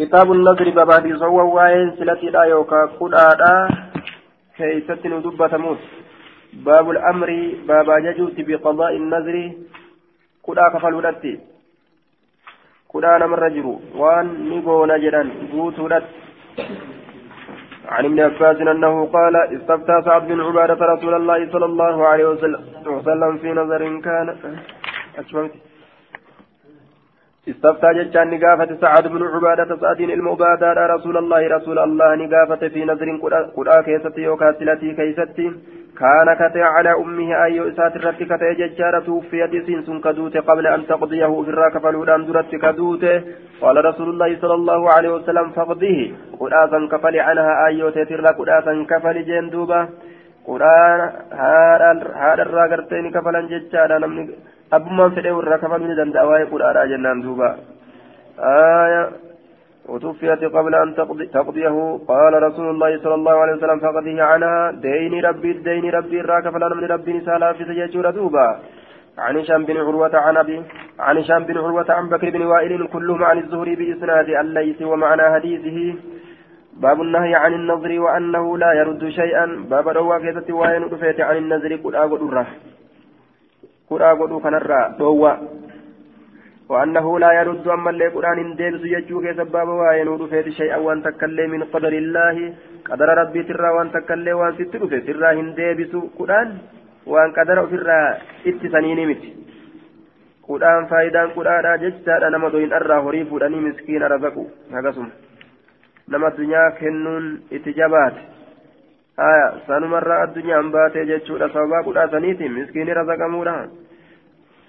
كتاب النذر بابا صوى وين سلتي لا يوكا قدادا كيست ندبة موت. باب الأمر بابا ججوت بقضاء النذر. قدا كفل ودتي قدا نمر جرو وان نيغو نجران بوتو عن ابن عباس أنه قال استفتى سعد بن عبادة رسول الله صلى الله عليه وسلم. في نظر كان أشممت استفتى جتان نقافة سعد بن عبادة سعدين المبادة رسول الله رسول الله نقافة في نذر قرآ كيستي وكاسلتي كيستي. كان كتي على أمه أي إسات الرت كتي ججارة توفيت سنس كدوت قبل أن تقضيه في الراك فالودان درت كدوت. قال رسول الله صلى الله عليه وسلم فقضيه. قرآ كفل عنها أي تتر قرآ كفل جندوبة قرآن هذا الراقرتين كفلا ججارة نمني abbummaan fedhee warra kafaluu ni danda'a waa'ee qudhaadhaa jennaan duuba. آية وتوفيت قبل أن تقضيه قال رسول الله صلى الله عليه وسلم فقضيه عنها دين ربي دين ربي راك فلا من ربي نسالا في سجاجور دوبا عن هشام بن عروة عن أبي عن هشام بن عروة عن بكر بن وائل كلهم عن الزهري بإسناد الليث ومعنى حديثه باب النهي عن النظر وأنه لا يرد شيئا باب رواكة وين عن النظر قل أقول kudhaa godhuu kanarraa dhoowwa وأنه لا يرد أما اللي قرآن ديبس يجوك سباب وين ودفيت شيئا وأن تكلم من قدر الله قدر ربي ترى وأن تكلم وأن ستدفت ترى هن ديبس قرآن وأن قدر ترى اتسانين مت قرآن فايدان قرآن ججتا أنا مدوين أرى هريف أني مسكين رزقوا هكذا نما الدنيا كنون اتجابات سنمر الدنيا أنباتي جتشورا سوابا قد أثنيتي مسكين رزقمورا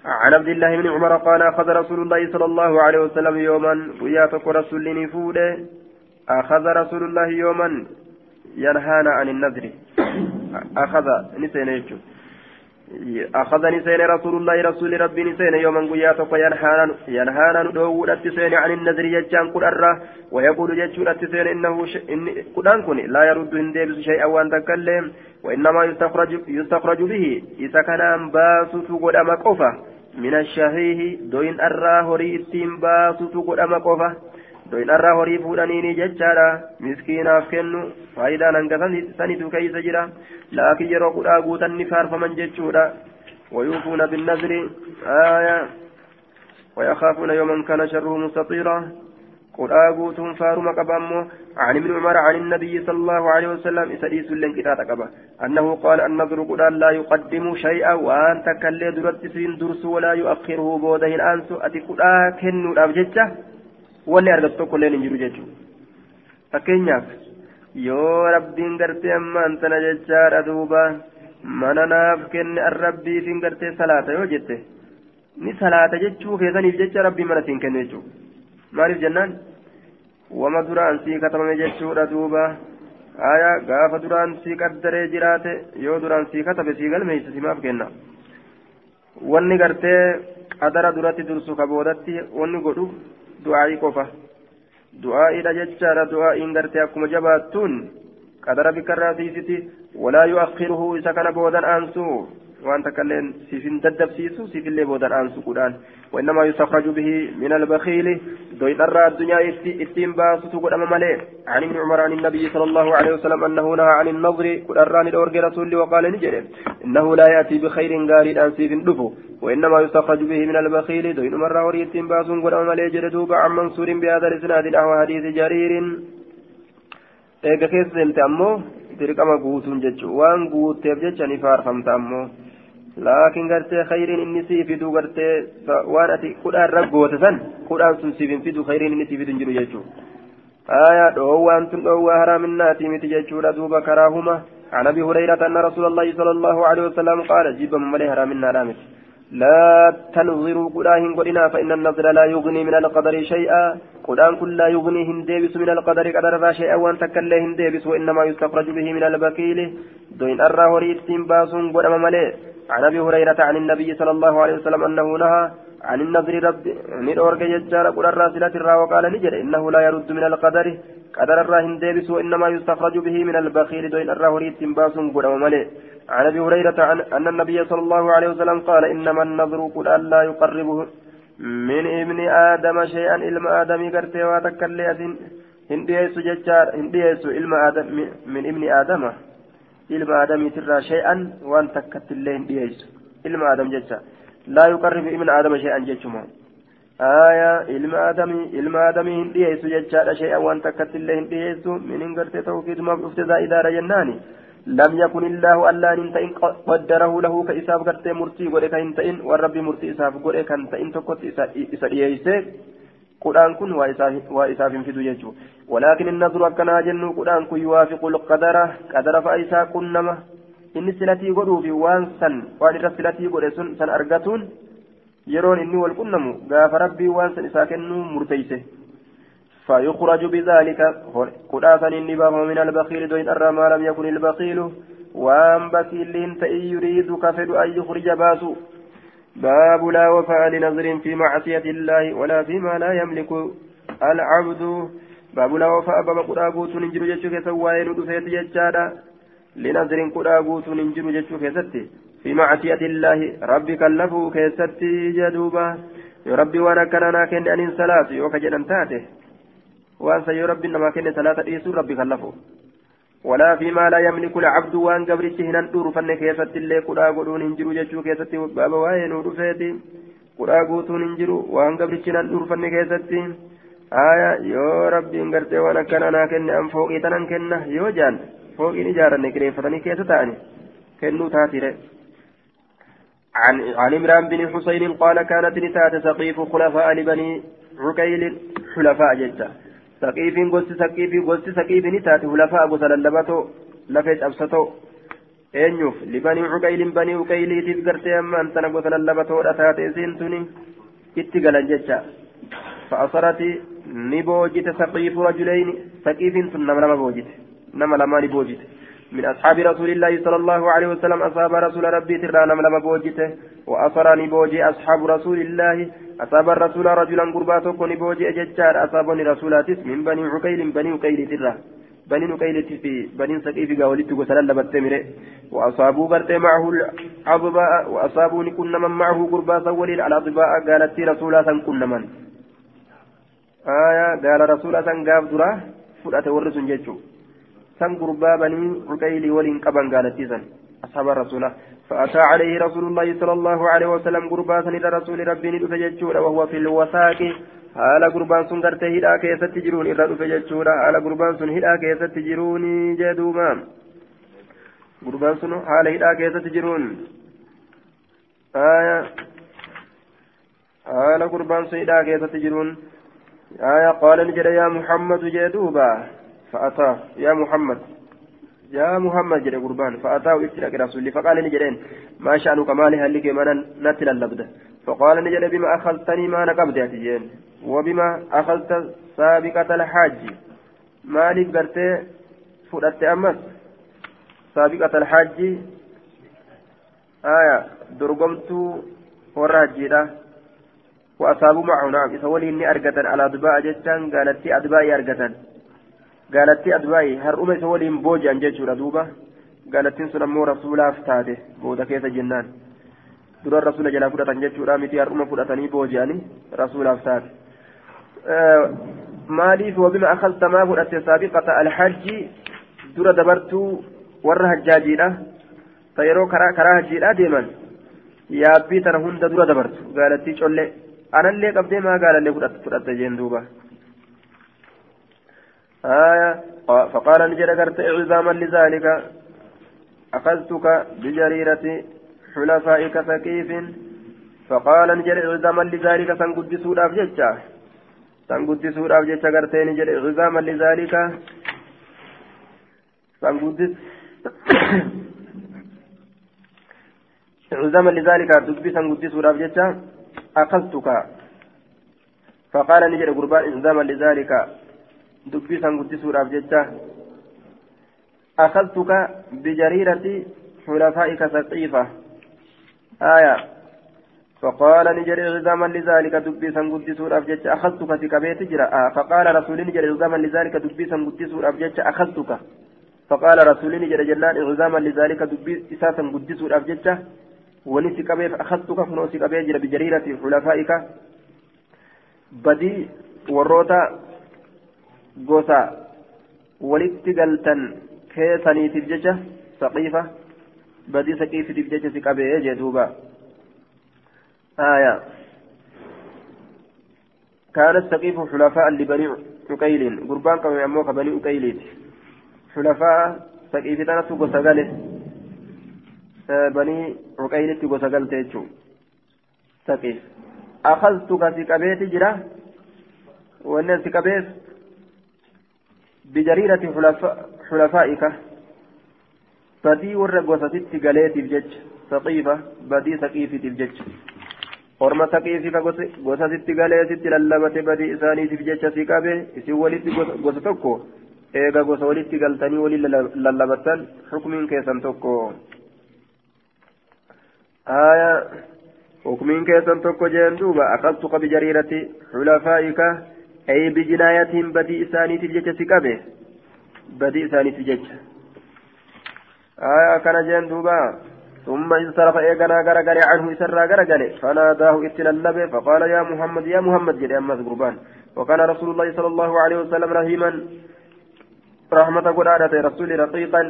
عن عبد الله بن عمر قال أخذ رسول الله صلى الله عليه وسلم يوما وياتك رسول نفوده أخذ رسول الله يوما ينهانا عن النذر أخذ نسينا أخذني سين رسول الله رسول ربي سين يوما قياتك ينهانا ينهانا ندوو سين عن النذر يجان قرر ويقول جتشون سين إنه ش... إن قرآن كن لا يرد هندبس شيئا وأن تكلم وإنما يستخرج يستخرج به إذا كان باسط قدام قفة من الشهيه دوين أرى هري إتين باسط قدام قفة doyin irraa horii fuudhaniini jechaadha. Miskiinaaf kennu faayidaan hanga sanitu keeysa jira. Laakiin yeroo kudhaa guutan ni faarfaman jechuudha. ويوفون بالنذر آية ويخافون يوما كان شره مستطيرا قل آغوتهم فارما قبامو عن ابن عمر عن النبي صلى الله عليه وسلم إسريس لن كتاتا قبا أنه قال النذر قل لا يقدم شيئا وأن تكلي درت درس ولا يؤخره بوده الأنس أتي قل كنو الأبججة wanni argatu tokko illee hin jiru jechuudha fakkeenyaaf yoo rabbiin gartee ammaan tana jechaadha duuba mana naaf kenne arrabbiif hin gartee salaata yoo jette ni salaata jechuu keessaniif jecha rabbii mana siin kenne jechuudha maaliif jennaan wama duraan sii katabame jechuudha duuba aya gaafa duraan sii qaddaree jiraate yoo duraan sii katabe sii galmeeysa simaaf kenna wanni gartee qadara duratti dursu ka boodatti wanni godhu du'aa'ii qofa du'aa'iidha jechaadha du'aa'iin gartee akkuma jabaattuun qadara bikkarraa siisiti walaa yu'akhiruhu isa kana boodan aansuu takka illee siif hin daddabsiisu siif illee boodan aansu kudhaan. وإنما يستخرج به من البخيل دوين الرا الدنيا اتين باسط قدام ملئ عن ابن عمر عن النبي صلى الله عليه وسلم أنه نهى عن النظر أراني الأورج رسول وقال نجري إنه لا يأتي بخير قارد أن سيف دفو وإنما يستخرج به من البخيل دوين مرة وري اتين باس قدام ملئ جردوب عن منصور بهذا الإسناد نحو حديث جرير eega keessa deemte ammoo dirqama guutuun jechuun waan guutteef jecha ni faarfamta laakiin gartee khayriin inni sii fidu gartee waan ati kudhaan raggoote san kudhaan sun siif hin fidu khayriin inni sii fidu hin jiru jechuudha aayaa dhoowwaan tun dhoowwaa haraaminnaati miti jechuudha duuba karaahuma عن ابي هريره ان رسول الله صلى الله عليه وسلم قال جيب من ملي حرامنا رامت لا تنظروا قداهن قدنا فان النظر لا يغني من القدر شيئا قدان كل لا يغني هندبس من القدر قدر شيئا وان تكله هندبس وانما يستخرج به من البكيل دوين ارى هريت باس قدام عن أبي هريرة عن النبي صلى الله عليه وسلم أنه نهى عن النذر رب ندور ججار قل الراسلة الرا وقال نجر إنه لا يرد من القدر قدر الراهن ديبس وإنما يستخرج به من البخيل دوين الراهريت باس قل وملئ عن أبي هريرة عن أن النبي صلى الله عليه وسلم قال إنما النذر قل الا يقربه من ابن آدم شيئا إلما آدم قرتي واتكلي أسن هنديس ججار إلما آدم من ابن آدم إلما آدم ترى شيئا وان تكت الله هنديس إلما آدم ججار لا يقرب ابن آدم شيئا ججما آية إلما آدم إلما آدم هنديس ججار شيئا وان تكت الله هنديس من انقرتي توكيد ما بفتزا إدارة جناني لم يكن الله ألا ننتئن قدره له كإساف قرتي مرتي ولك إنتئن والرب مرتي إساف ولك إنتئن تكت إسا قرآن كن وإساف في دجاجه ولكن النظر أكنا جنو قرآن كن يوافق القدر قدر فإسا كنما إن سلتي قدو في وانسا وان رسلتي قدو سن, سن أرقتون يرون إني والقنم غاف ربي وانسا إسا كنو مرتيسه فيخرج بذلك قرآن إني من البخيل دوين أرى ما لم يكن البخيل وان بخيل تئي يريد كفد أن يخرج باسو باب لا وفاء لنظر في معصية الله ولا فيما لا يملك العبد. باب لا وفاء باب قد أبوت ننجر جتشك سواين ودفيت جتشادا لنظر قد أبوت ننجر جتشك ستي في معصية الله ربك اللفو كيستي جدوبا. ربي وأنا كان كن أن صلاة يوكا جنان تاته وأنسى يا ربي إنما كن إيسو ربك اللفو ولا فيما لا يملك العبد وان قبرت هنا ندور فن كيست اللي قدا قدون انجرو جتشو كيست بابا واين ودفيتي قدا قوتون انجرو وان قبرت هنا ندور فن آية يو ربي انقرتي وأنا كان أنا كن أم فوقي تنان كن. يو جان فوقي نجارة نكري فتني كيستاني كنو تاتي عن عن عمران بن حسين قال كانت نتات سقيف خلفاء لبني عقيل حلفاء جدا saqiifiin gosti saqiifii gosti saqiifii ni taate hulafaa gosa lallabatoo lafee cabsatoo eenyuuf libanii cuqaylin banii uqayliitiif gartee ammaan tana gosa lallabatoodha taate isiin tuni itti galan jecha fa'asarati ni boojite saqiifu rajuleyni saqiifiin tun nama lama boojite nama lamaa ni boojite من أصحاب رسول الله صلى الله عليه وسلم أصحاب رسول ربي ترانا لما بوجته وأصرني بوجي أصحاب رسول الله أصاب الرسول رجلا قرباته كوني بوجي أججار أصابني رسولاتس من بني عقيل بني عقيل ترى. بني عقيل في بني سقيف قاولت وسلل بتمره وأصابوا برت معه الأضباء وأصابوني كن من معه قرباتا ولي الأضباء قالت رسولا كن من. آية قال رسولا قاف درا فرأت ورس جيتشو. سن قربا بني عقيل ولين قبن قالت أصحاب الرسول فأتى عليه رسول الله صلى الله عليه وسلم قربا سن إلى رسول ربي جتشورا وهو في الوثاق gartee hidhaa keessatti jiruun irra dhufe jechuudha haala gurbaan sun hidhaa keessatti jiruun jee duuba gurbaan sun haala hidhaa keessatti jiruun haala gurbaan sun hidhaa keessatti jiruun qaala ni jedhe yaa muhammadu jee duuba فأتاه يا محمد يا محمد جري قربان فأتاه إفتلك رسولي. فقال نجرين ما شأنك؟ مالي هل لك من نتل اللبدة فقال نجري بما أخذتني ما نقبض يا وبما أخذت سابقة الحاج. مالك قرتي فؤدت أمس. سابقة الحاج. آية. درقمت وراجيرة وأصابوا معه. نعم. إذا ولي إني أرقتا على أدباء جتان. قالت أدباء أرقتا gaalattii adbaa'ii har'uma isa waliin booji'an jechuudha duuba gaalattiin sun ammoo rasuulaaf taate booda keessa jennaan dura rasuula jalaa fudhatan jechuudha miti har'uma fudhatanii booji'anii rasuulaaf taate maaliif wabima akaltamaa fudhatte saabiqata alhajji dura dabartuu warra hajjaajiidha ta yeroo karaa hajjiidha deeman yaabbii tana hunda dura dabartu gaalattii collee anallee qabdee maa gaalallee fudhatte jeen duuba آية فقال نجد قرت عظاما لذلك أخذتك بجريرة حلفائك ثقيف. فقال نجد عظاما لذلك سنقدسوا الأفججة سنقدسوا الأفججة قرت نجد عظاما لذلك سنقدس عظاما لذلك دبي سنقدسوا الأفججة أخذتك. فقال نجد قربان عظاما لذلك. Dubbii san guddisuudhaaf jecha أخذتك بجريرة حلفائك سقيفة آية فقال نجري عظاما لذلك دبي سن سورة أبجدت أخذتك في كبيت جرا فقال رسول نجري عظاما لذلك دبي سن سورة أبجدت أخذتك فقال رسول نجري جلال عظاما لذلك دبي إساسا سورة أبجدت ونسي كبيت أخذتك فنوسي كبيت جرا بجريرة حلفائك badii warroota gosa walitti galtan keessaniitiif jecha saqiifa badii saqiifitiif jecha si qabee jee duuba. آية كان السقيف حلفاء لبني عقيل قربان كانوا يموك بني عقيل حلفاء سقيف تنسو قسقاله بني عقيل تقسقال تيجو سقيف أخذتك سكبيت جرا وأن سكبيت بجريرة حلفاء حلفائك بدي ور غوساتي غليتيف جج سقيفة بدي سقيفتيف جج orma saqiifi ka gosa sitti galee sitti lallabate badii isaaniitiif jecha si qabe isin walitti gosa tokko eega gosa walitti galtanii waliin lallabattan hukumiin keessan tokko aya hukumiin keessan tokko jeen duuba aqabtuka bijariirati xulafaa'ika bijinaayatihim badii isaaniitiif jecha si qabe? Badii isaaniitiif jecha. Aya akkana jeen duuba. ثم انصرف إيقنا غرغل عنه إسرى غرغل فناداه اتللب فقال يا محمد يا محمد جل أما قربان وكان رسول الله صلى الله عليه وسلم رحيما رحمة قرآنة رسول رقيقا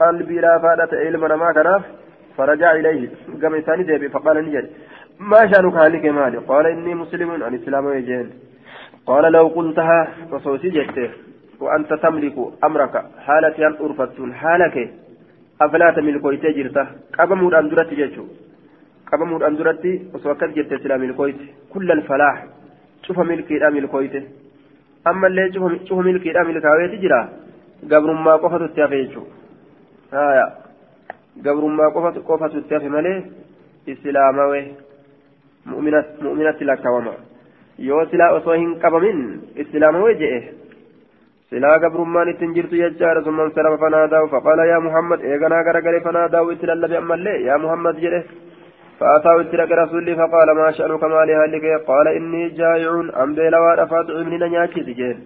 قلبي لا فادة علما ما كناف فرجع إليه قام إنسان ديبي فقال نجد ما شأنك هالك مالي قال إني مسلم عن الإسلام ويجين قال لو قلتها فصوتي جدته وأنت تملك أمرك حالة أن أرفت حالك aflaata milkooytee jirta qabamuudhaan duratti jechuun qabamuudhaan duratti osoo akkas jette silaa milkooyte kullal falaax cufa milkiidhaa milkooyte ammallee cufa milkiidhaa milkaaweeti jira gabrummaa qofatu itti hafe jechuudha gabrummaa qofatu itti hafe malee islaamawe mu'minatti lakkaawama yoo silaa osoo hin qabamin islaamawe je'e. سلا قبرمان اتنجرت يجار ثم انصرف فناداه فقال يا محمد ايغنا غرغري فناداه اتلال بأما اللي يا محمد جره فأتاه اتلك رسولي فقال ما شأنك ما لهلك قال إني جائع أم بيلا وارفات عمني نياكي تجين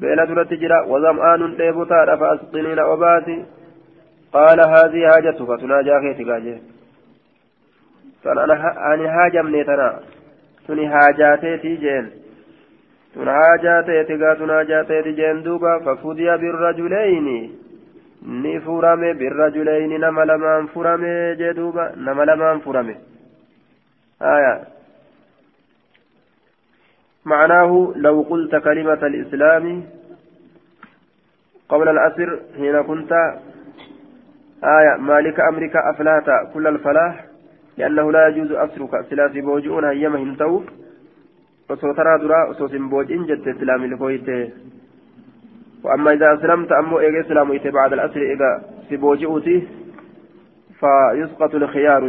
بيلا درت جرا وظمآن ليبوتا رفع أسقنين وباتي قال هذه حاجتك تناجى خيتك جيه فأنا هاجمني تنا تني حاجاتي تيجين tun haajaa ta'eeti gaa tun haajaa ta'eeti jeen duuba fafudiya birrajuleyni ni furame birrajuleyni nama lamaan furame jee duuba nama lamaan furame haya معناه لو قلت كلمة الإسلام قبل الأسر حين كنت آية مالك أمرك أفلات كل الفلاح لأنه لا يجوز أسرك سلاسي بوجؤون هيما هنتو osoo taraa duraa osoo sin boociin jette islaamil kooyte وأما إذا أسلمت أمو إيجا إيتي بعد الأسر إيجا سبوجئوتي فيسقط الخيار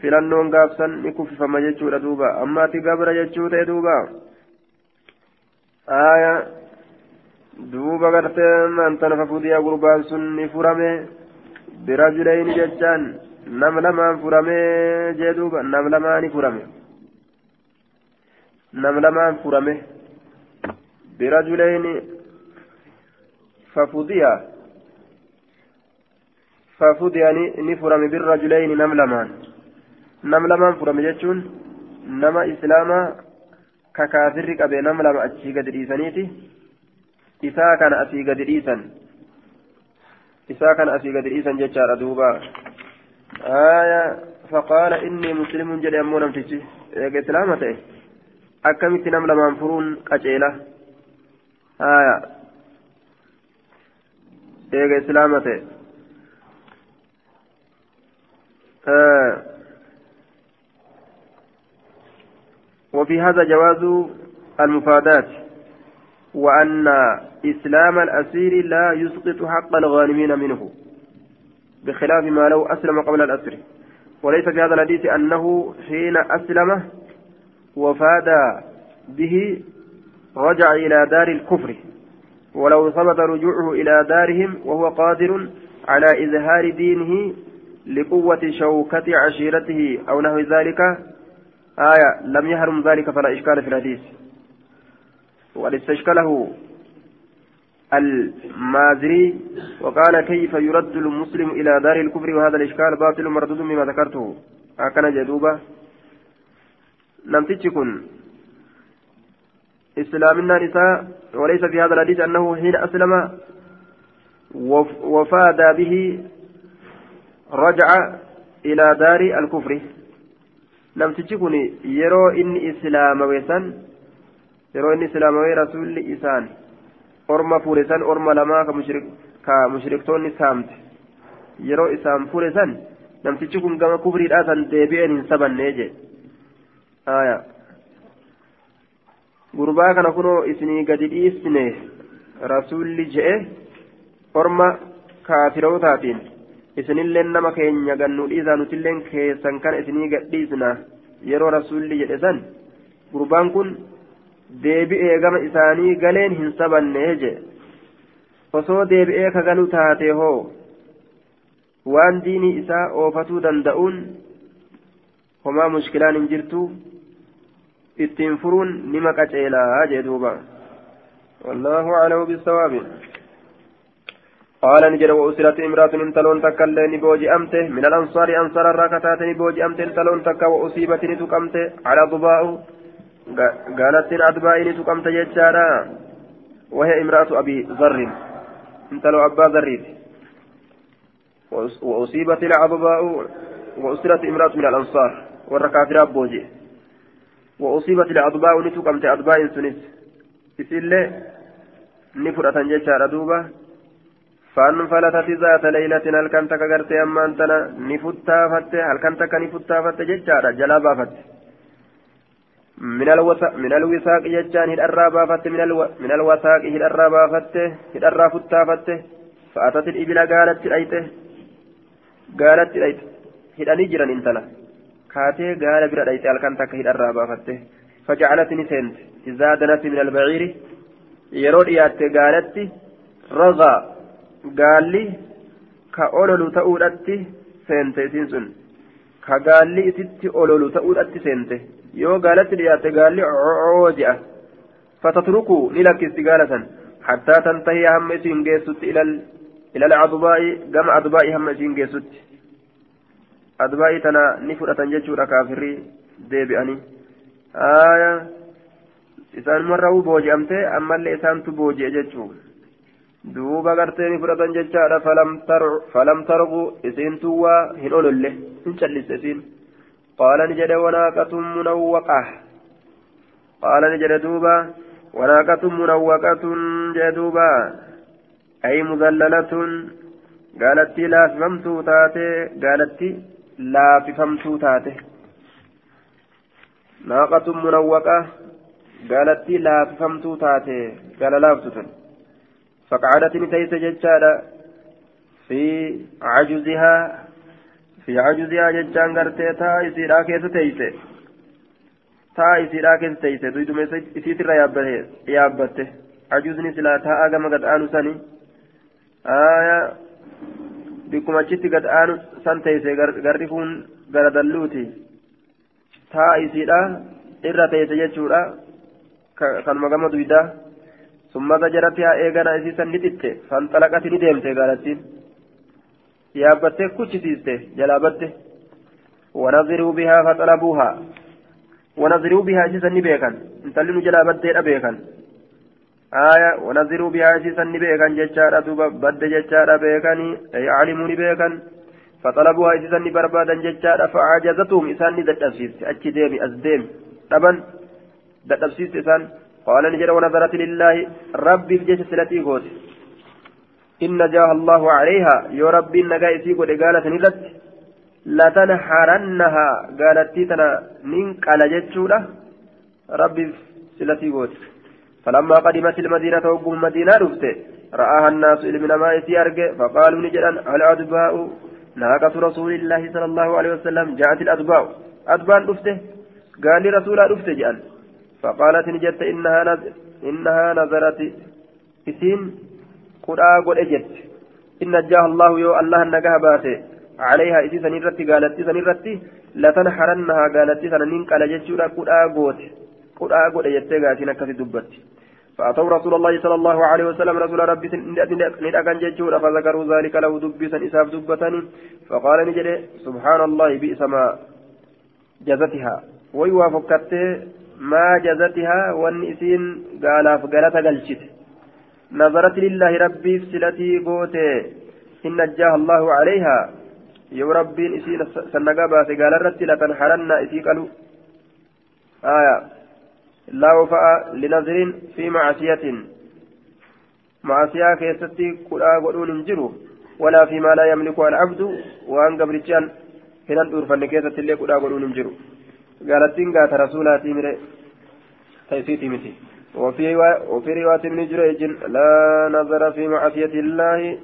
filannoon gaafsan ni kuffifama jechuudha duuba ammaati gabra jechuu ta'e duuba aya duuba gartee mantana fafudiyaa gurbaan sun ni furame birajuleyni jechaan nam lamaan furamee jee duuba nam lamaani furame. Nam lamaan furame. Birajulayni fafudiya fafudiya ni furame birajulayni nam lamaan. Nam lamaan furame jechuun nama islaamaa ka kaafirri qabe nam lama achii gadi dhiisaniiti. Isaa kana asii gadi dhiisan. Isaa kana asii gadi dhiisan jechaadha duuba muslimun jedhe ammoo namtichi eega islaama ta'e akkamitti nam lamaan furuun qaceela haya eega islaama ta'e وفي هذا جواز المفادات وأن إسلام الأسير لا يسقط حق الغانمين منه بخلاف ما لو أسلم قبل الأسر. وليس في هذا الحديث أنه حين أسلم وفاد به رجع إلى دار الكفر. ولو ثبت رجوعه إلى دارهم وهو قادر على إظهار دينه لقوة شوكة عشيرته أو نحو ذلك آية لم يحرم ذلك فلا إشكال في الحديث. وقد استشكله المازري وقال كيف يرد المسلم إلى دار الكفر وهذا الإشكال باطل مردود مما ذكرته؟ هكذا جدوبة. نمتج كن. إسلامنا نساء وليس في هذا الحديث أنه حين أسلم وفاد به رجع إلى دار الكفر. namtichi kun yeroo inni islaamawe san yeroo inni islaamawe rasuulli isaan orma fuure san orma lamaa ka mushriktoonni saamte. Yeroo isaan fuure san namtichi kun gama kufriidhaa san deebi'een hin sabannee jee. Gurbaa kana kunoo isinii gadi dhiisne rasuulli je'e orma kaafirootaatiin isinillee nama keenya gannu dhiisaa nutilleen keessan kana isinii gadhiisna yeroo rasuulli jedhe san gurbaan kun deebi'ee gama isaanii galeen hin sabanne je osoo deebi'ee ka galu taate hoo waan diinii isaa oofatuu danda'uun homaa mushkilaan hin jirtu ittiin furuun nima qaceelaa jee duuba wallaahu aclamu bisawaabi قال نجد وأسرت امرأة انتلون تكا اللين بوجي أمته من الأنصار أنصار الراكتات بوجي أمته انتلون تكا وأصيبت نتكمته على ضباء قالت أدباء نتكمته ججارا وهي امرأة أبي ذر انتلو أبا ذريت وأصيبت العضباء وأسرت امرأة من الأنصار والركافر بوجي وأصيبت الأضباء نتكمته أدباء سنس إسلي نفرة ججارا دوبا فانفلتت ذات ليلة هل كنت كغرت أما أنتنا نفتا فت هل كنت كنفتا فت ججارة جلابا فت من الوثاق من الوثاق ججان هل الرابا فت من, الو من الوثاق هل الرابا فت هل الرافتا فت فأتت الإبل قالت رأيته قالت رأيته هل أنجرا انتلا كاتي قال برا رأيته هل كنت هل الرابا فت فجعلتني سنت إذا دنت من البعير يرون إياتي قالت رغى gaalli ka ololu ta'uudhatti seente isiin sun ka gaalli isitti ololu ta'uudhatti seente yoo gaalatti dhiyaatte gaalli oo je'a fatatruku ni lakkisti gaala san hattaa tantahiya hamma isiin geessutti ilal adbaa'i gama adbaa'i hamma isiin geessutti. Adbaa'i tana ni fudhatan jechuudha kaafirrii deebi'anii aya isaan marra booji'amte ammallee isaantu booji'e jechuudha duuba gartee ni fudhatan jechaadha. Falam targu isiin tuwwaa hin ololle. Hin callisse isiin qaala ni jedhe wanaaqatun munawwaqah qaala ni jedhe duuba wanaaqatun munawwaqatun jedhe duuba ay mudallalatun gaalattii laafifamtuu taate gaalatti laafifamtuu taate naaqatun munawwaqa gaalattii laafifamtuu taate gaala laaftu tun فقعدت نتيس ججالا في عجزها fi ajuziyaa jechaan gartee taa isiidhaa keessa teeyse. Taa isiidhaa keessa teeyse duyduma isiitirra yaabbatte. Ajuzni silaa taa'a gama gad aanu sani. Bikkuma achitti gad aanu san teeyse garri kun gara dalluuti. Taa'a isiidhaa irra teeyse jechuudha. Kanuma gama duydaa. Summa gajaratihaa eegana isii san ni xitte. Fanxalaqati ni deemte gaalattiin. نتت فانطلقت ندمت قالتين يابت كتشتيست جلابت ونظروا بها فطلبوها ونظروا بها إسيسا نبيكا انتلنوا جلابت أبيكا آية ونظروا بها إسيسا نبيكا ججارة دوبا بد ججارة بيكاني أي علموا نبيكا فطلبوها إسيسا نبربادا ججارة فعجزتهم إسان ندتبسيست أتش ديمي أزديم طبعا دتبسيست إسان قال نجر ونظرت لله ربي في جيش سلتي إن جاه الله عليها. يا ربي النجاة قد قالت نلت لتنحرنها. قالت تنا ننك على جتشولة ربي سلتي قوت. فلما قدمت المدينة وقم مدينة رفت رآها الناس من ما يسيرك فقالوا نجرا الأدباء ناقة رسول الله صلى الله عليه وسلم. جاءت الأدباء. أدبان رفته. قال لي رسول رفته جأن فقالت نجت إنها نز... إنها قرآ قل أجت إن جاه الله يو الله النجاه باته عليها إسي سنيرتي قالت سنيرتي لتنحرنها قالت سنين قال جتشورا قرآ قوت قرآ قل أجت قاتنا كفي دبت فأتوا رسول الله صلى الله عليه وسلم رسول ربي ندأكن جتشورا فذكروا ذلك له دبسا إساف دبتني فقال نجري سبحان الله بئس ما جزتها ويوا فكتي ما جزتها والنسين قالا فقالت قلشت نظرت لله ربي سلتي قوتي إن نجاها الله عليها. يو ربي إسين سنقابات قال الرد لتنحرن إسي قالوا. آية. لا وفاء لنظر في معصية. معصية كيستي قرآ قلون انجروا ولا فيما لا يملكها العبد. وأن قبرتشان هنا الأورفن كيستي اللي قرآ قلون انجروا قالت قات رسولاتي مري. تيسيتي متي. وفي وفي رواية ابن جريج لا نظر في معصية الله.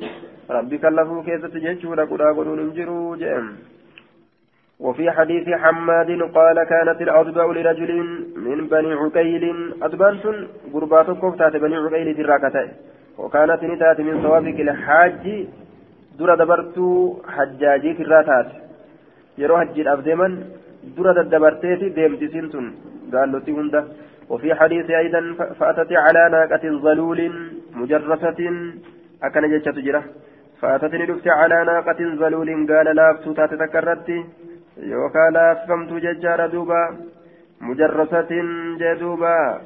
ربي كلفه كيف تجهشه لقدا قلون انجروا جئم وفي حديث حماد قال كانت الأضباء لرجل من بني عقيل. أضبان قرباتكم تات بني عقيل دراكته وكانت نتات من صوابك الحاج. در دبرت حجاجي كراتات يروح حج الأبدمن در دبرتيتي ديمتي سنتون. قال له هنده وفي حديث أيضا فأتت على ناقة ظلول مجرفة أكن جتة تجرة فأتتني دفت على ناقة ظلول. قال لا فتات تكررت. يوكا لا فهمت ججار دوبا. مجرسة جدوبا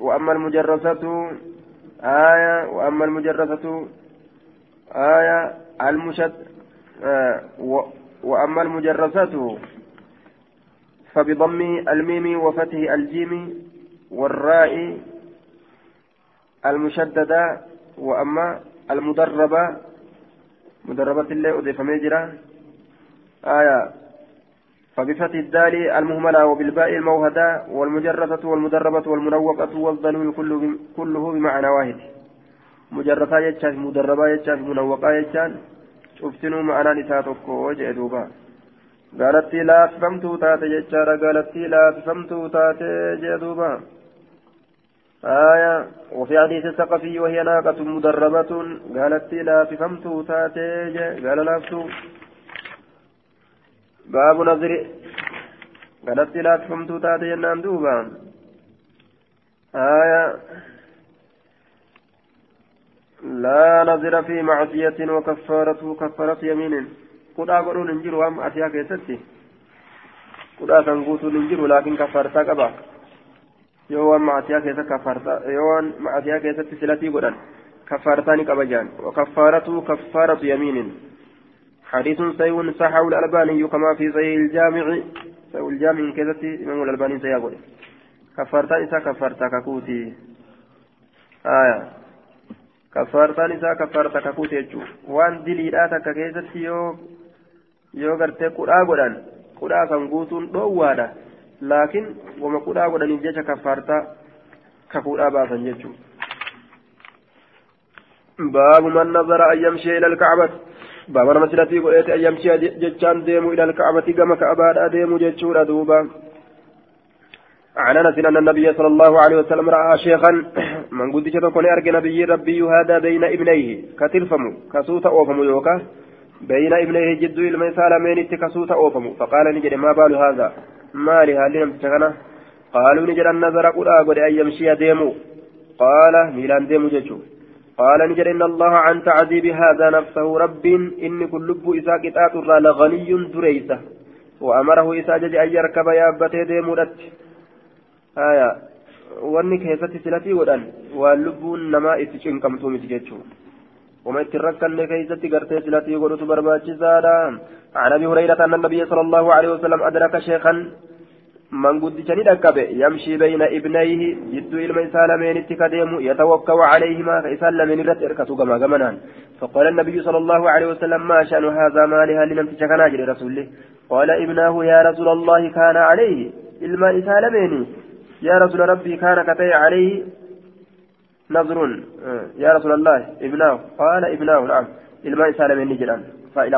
وأما المجرسة آية. وأما المجرسة آية. المشد آه وأما المجرسة فبضم الميم وفتح الجيم والراء المشددة وأما المدربة مدربة الله أضيف ميجرة آية. فبفتح الدال المهملة وبالباء الموهدة والمجرفة والمدربة والمنوقة والظلول كله بمعنى واحد. مجرفة يجان مدربة يجان منوقة يجان شفتنوا معنى نساتك وجه دوبا. قالت لا تفهمتوا تاتي جتشارا قالت لا تفهمتوا تاتي جدوبا آية وفي حديث الثقفي وهي ناقة مدربة قالت لا تفهمتوا تاتي قال لافتوا باب نظر قالت لا تفهمتوا تاتي جنان دوبا آية لا نظر في معصية وكفارته كفارة يمين qudhaa godhuun hin jiru waan ma'asiyaa keessatti qudhaa san guutuun hin jiru laakiin kaffaartaa qaba yoo waan ma'asiyaa keessa kaffaartaa yoo waan ma'asiyaa keessatti silatii godhan kaffaartaa ni qaba jaan wakaffaaratu kaffaaratu yamiinin حديث صحيح صححه الألباني كما في صحيح الجامع صحيح الجامع كذا إمام الألباني سيقول كفرتا إسا كفرتا ككوتي آية كفرتا إسا كفرتا ككوتي وان دليل آتا ككيزتي يو yoo gartee qudhaa godhan qudhaa kan guutuun dhoowwaadha. Laakiin wama qudhaa godhaniif jecha kaffaartaa kakuudhaa baasan jechuudha. باب من نظر أن يمشي إلى الكعبة باب أنا مسلتي قلت أن يمشي جتشان ديمو إلى الكعبة كما كأباد ديمو جتشورا دوبا عن أنس أن النبي صلى الله عليه وسلم رأى شيخا من قد شتكون أرجى نبي ربي هذا بين ابنيه كتلفم كسوت أوفم يوكا بين ابنيه جد kasuuta oofamu faqaala ni jedhe maa baalu haadha maali haalli namticha kana qaaluu ni jedhan nazara qudhaa godhe an yamshiya deemu qaala miilaan deemu jechuu قال نجد إن الله عن تعذيب هذا نفسه رب إن كل لب إسا قطعت لغني دريسة وأمره إسا جج أن يركب يابتي ديمودت آية واني كيست سلتي ودن واللب نما إتشن كم تومت جيتشو وما يتركن كيست قرتي سلتي قلت برباتي زادا عن أبي هريرة أن النبي صلى الله عليه وسلم أدرك شيخا من قد جني يمشي بين ابنيه جد isaa lameenitti kadeemu يتوكل عليهما فإسان لمن رت إركته كما كمنان فقال النبي صلى الله عليه وسلم ما شأن هذا مالها لنم تشكنا جري رسوله قال ابناه يا رسول الله كان عليه isaa lameeni يا رسول ربي كان كتي عليه. نظر يا رسول الله ابناه قال ابناه نعم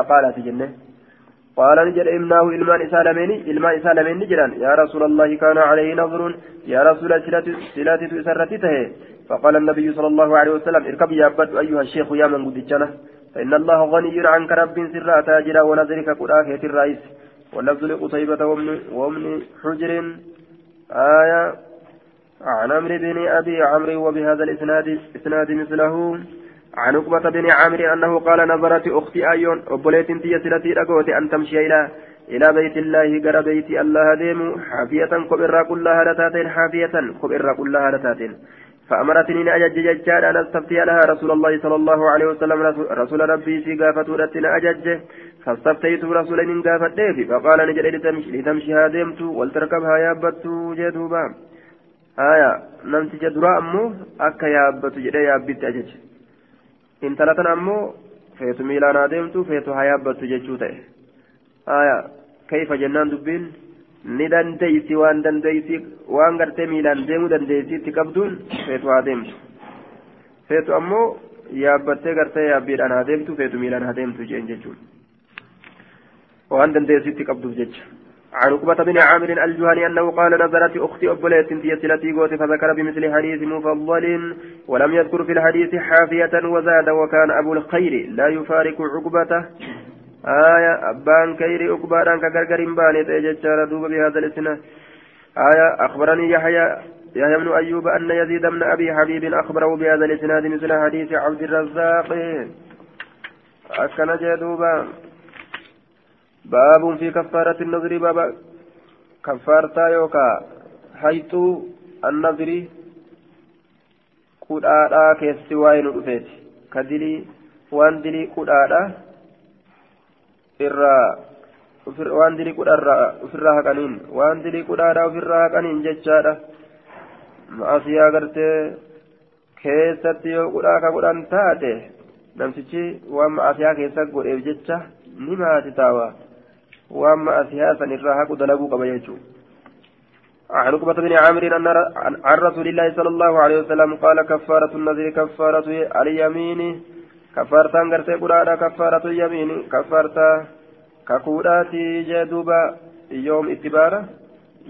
qaalaati jenne qaala ni jedhe ibnaahu ilmaan isaa lameeni ilmaan isaa lameen ni jedhan yaa rasuula allahi kaana calayhi nadrun yaa rasuula silatitu isarratti tahe فقال النبي صلى الله عليه وسلم اركب يا عبد أيها الشيخ يا من قد فإن الله غني عنك رب سر تاجرا ونذرك قراك الرئيس واللفظ لقتيبة ومن, ومن حجر آية عن عمرو بن أبي عمرو وبهذا الإسناد إسناد مثله. عن عقبة بن عامر أنه قال نظرت أختي أيون أبوليت تي سلتي أن تمشي إلى إلى بيت الله قرى بيت الله ديم حافية كبرى كلها لتاتين حافية كبرى كلها لتاتين. فأمرتني أجج ججال أن أستفتي لها رسول الله صلى الله عليه وسلم رسول ربي في قافة ولتنا أجج. فاستفتيت رسولا ديفي فقال لتمشي, لتمشي هادمت ولتركبها يابت جدوبا. آية نمت جدرا أمو أكا يابت جدي يابت أجج إن تلتنا أمو فيتو ميلانا ديمتو فيتو هيابت ججو آية كيف جنان دبين ni dandeeysi waan dandeeysi waan gartee miilaan deemuu dandeeysiitti qabduun feetu haa deemtu feetu ammoo yaabbattee gartee yaabbiidhaan haa deemtu feetu miilaan haa deemtu jeen jechuun waan dandeeysiitti qabduuf jecha عن عقبة بن عامر الجهني أنه قال نزلت أختي أبليت في التي قوت فذكر بمثل حديث مفضل ولم يذكر في الحديث حافية وزاد وكان أبو الخير لا يفارق عقبته. آية أبان كيري أكباران كغرغر باني تيجتشار دوب بهذا الاسناد آية أخبرني يحيى يحيى بن أيوب أن يزيد بن أبي حبيب أخبره بهذا الاسناد مثل حديث عبد الرزاق. أكن جدوبا. باب في كفارة النذر باب كفارتا يوكا حيث النذر قد كيسي واين رفيت كدلي وان دلي قد irraa waan dilii qudharraa ofirraa haqaniin waan dilii qudhaadhaa ofirraa haqaniin jechaadha ma'asiyaa gartee keessatti yoo qudhaa ka godhan taate namtichi waan ma'asiyaa keessa godheef jecha ni maati taawa waan ma'asiyaa san irraa haqu dalaguu qaba jechuudha. عن عقبة بن عامر أن عن رسول الله صلى الله عليه وسلم قال كفارة النذر كفارة اليمين كفارتان غرتي قرادا كفارة اليمين كفارتا ككوداتي جدوبا يوم اتبارا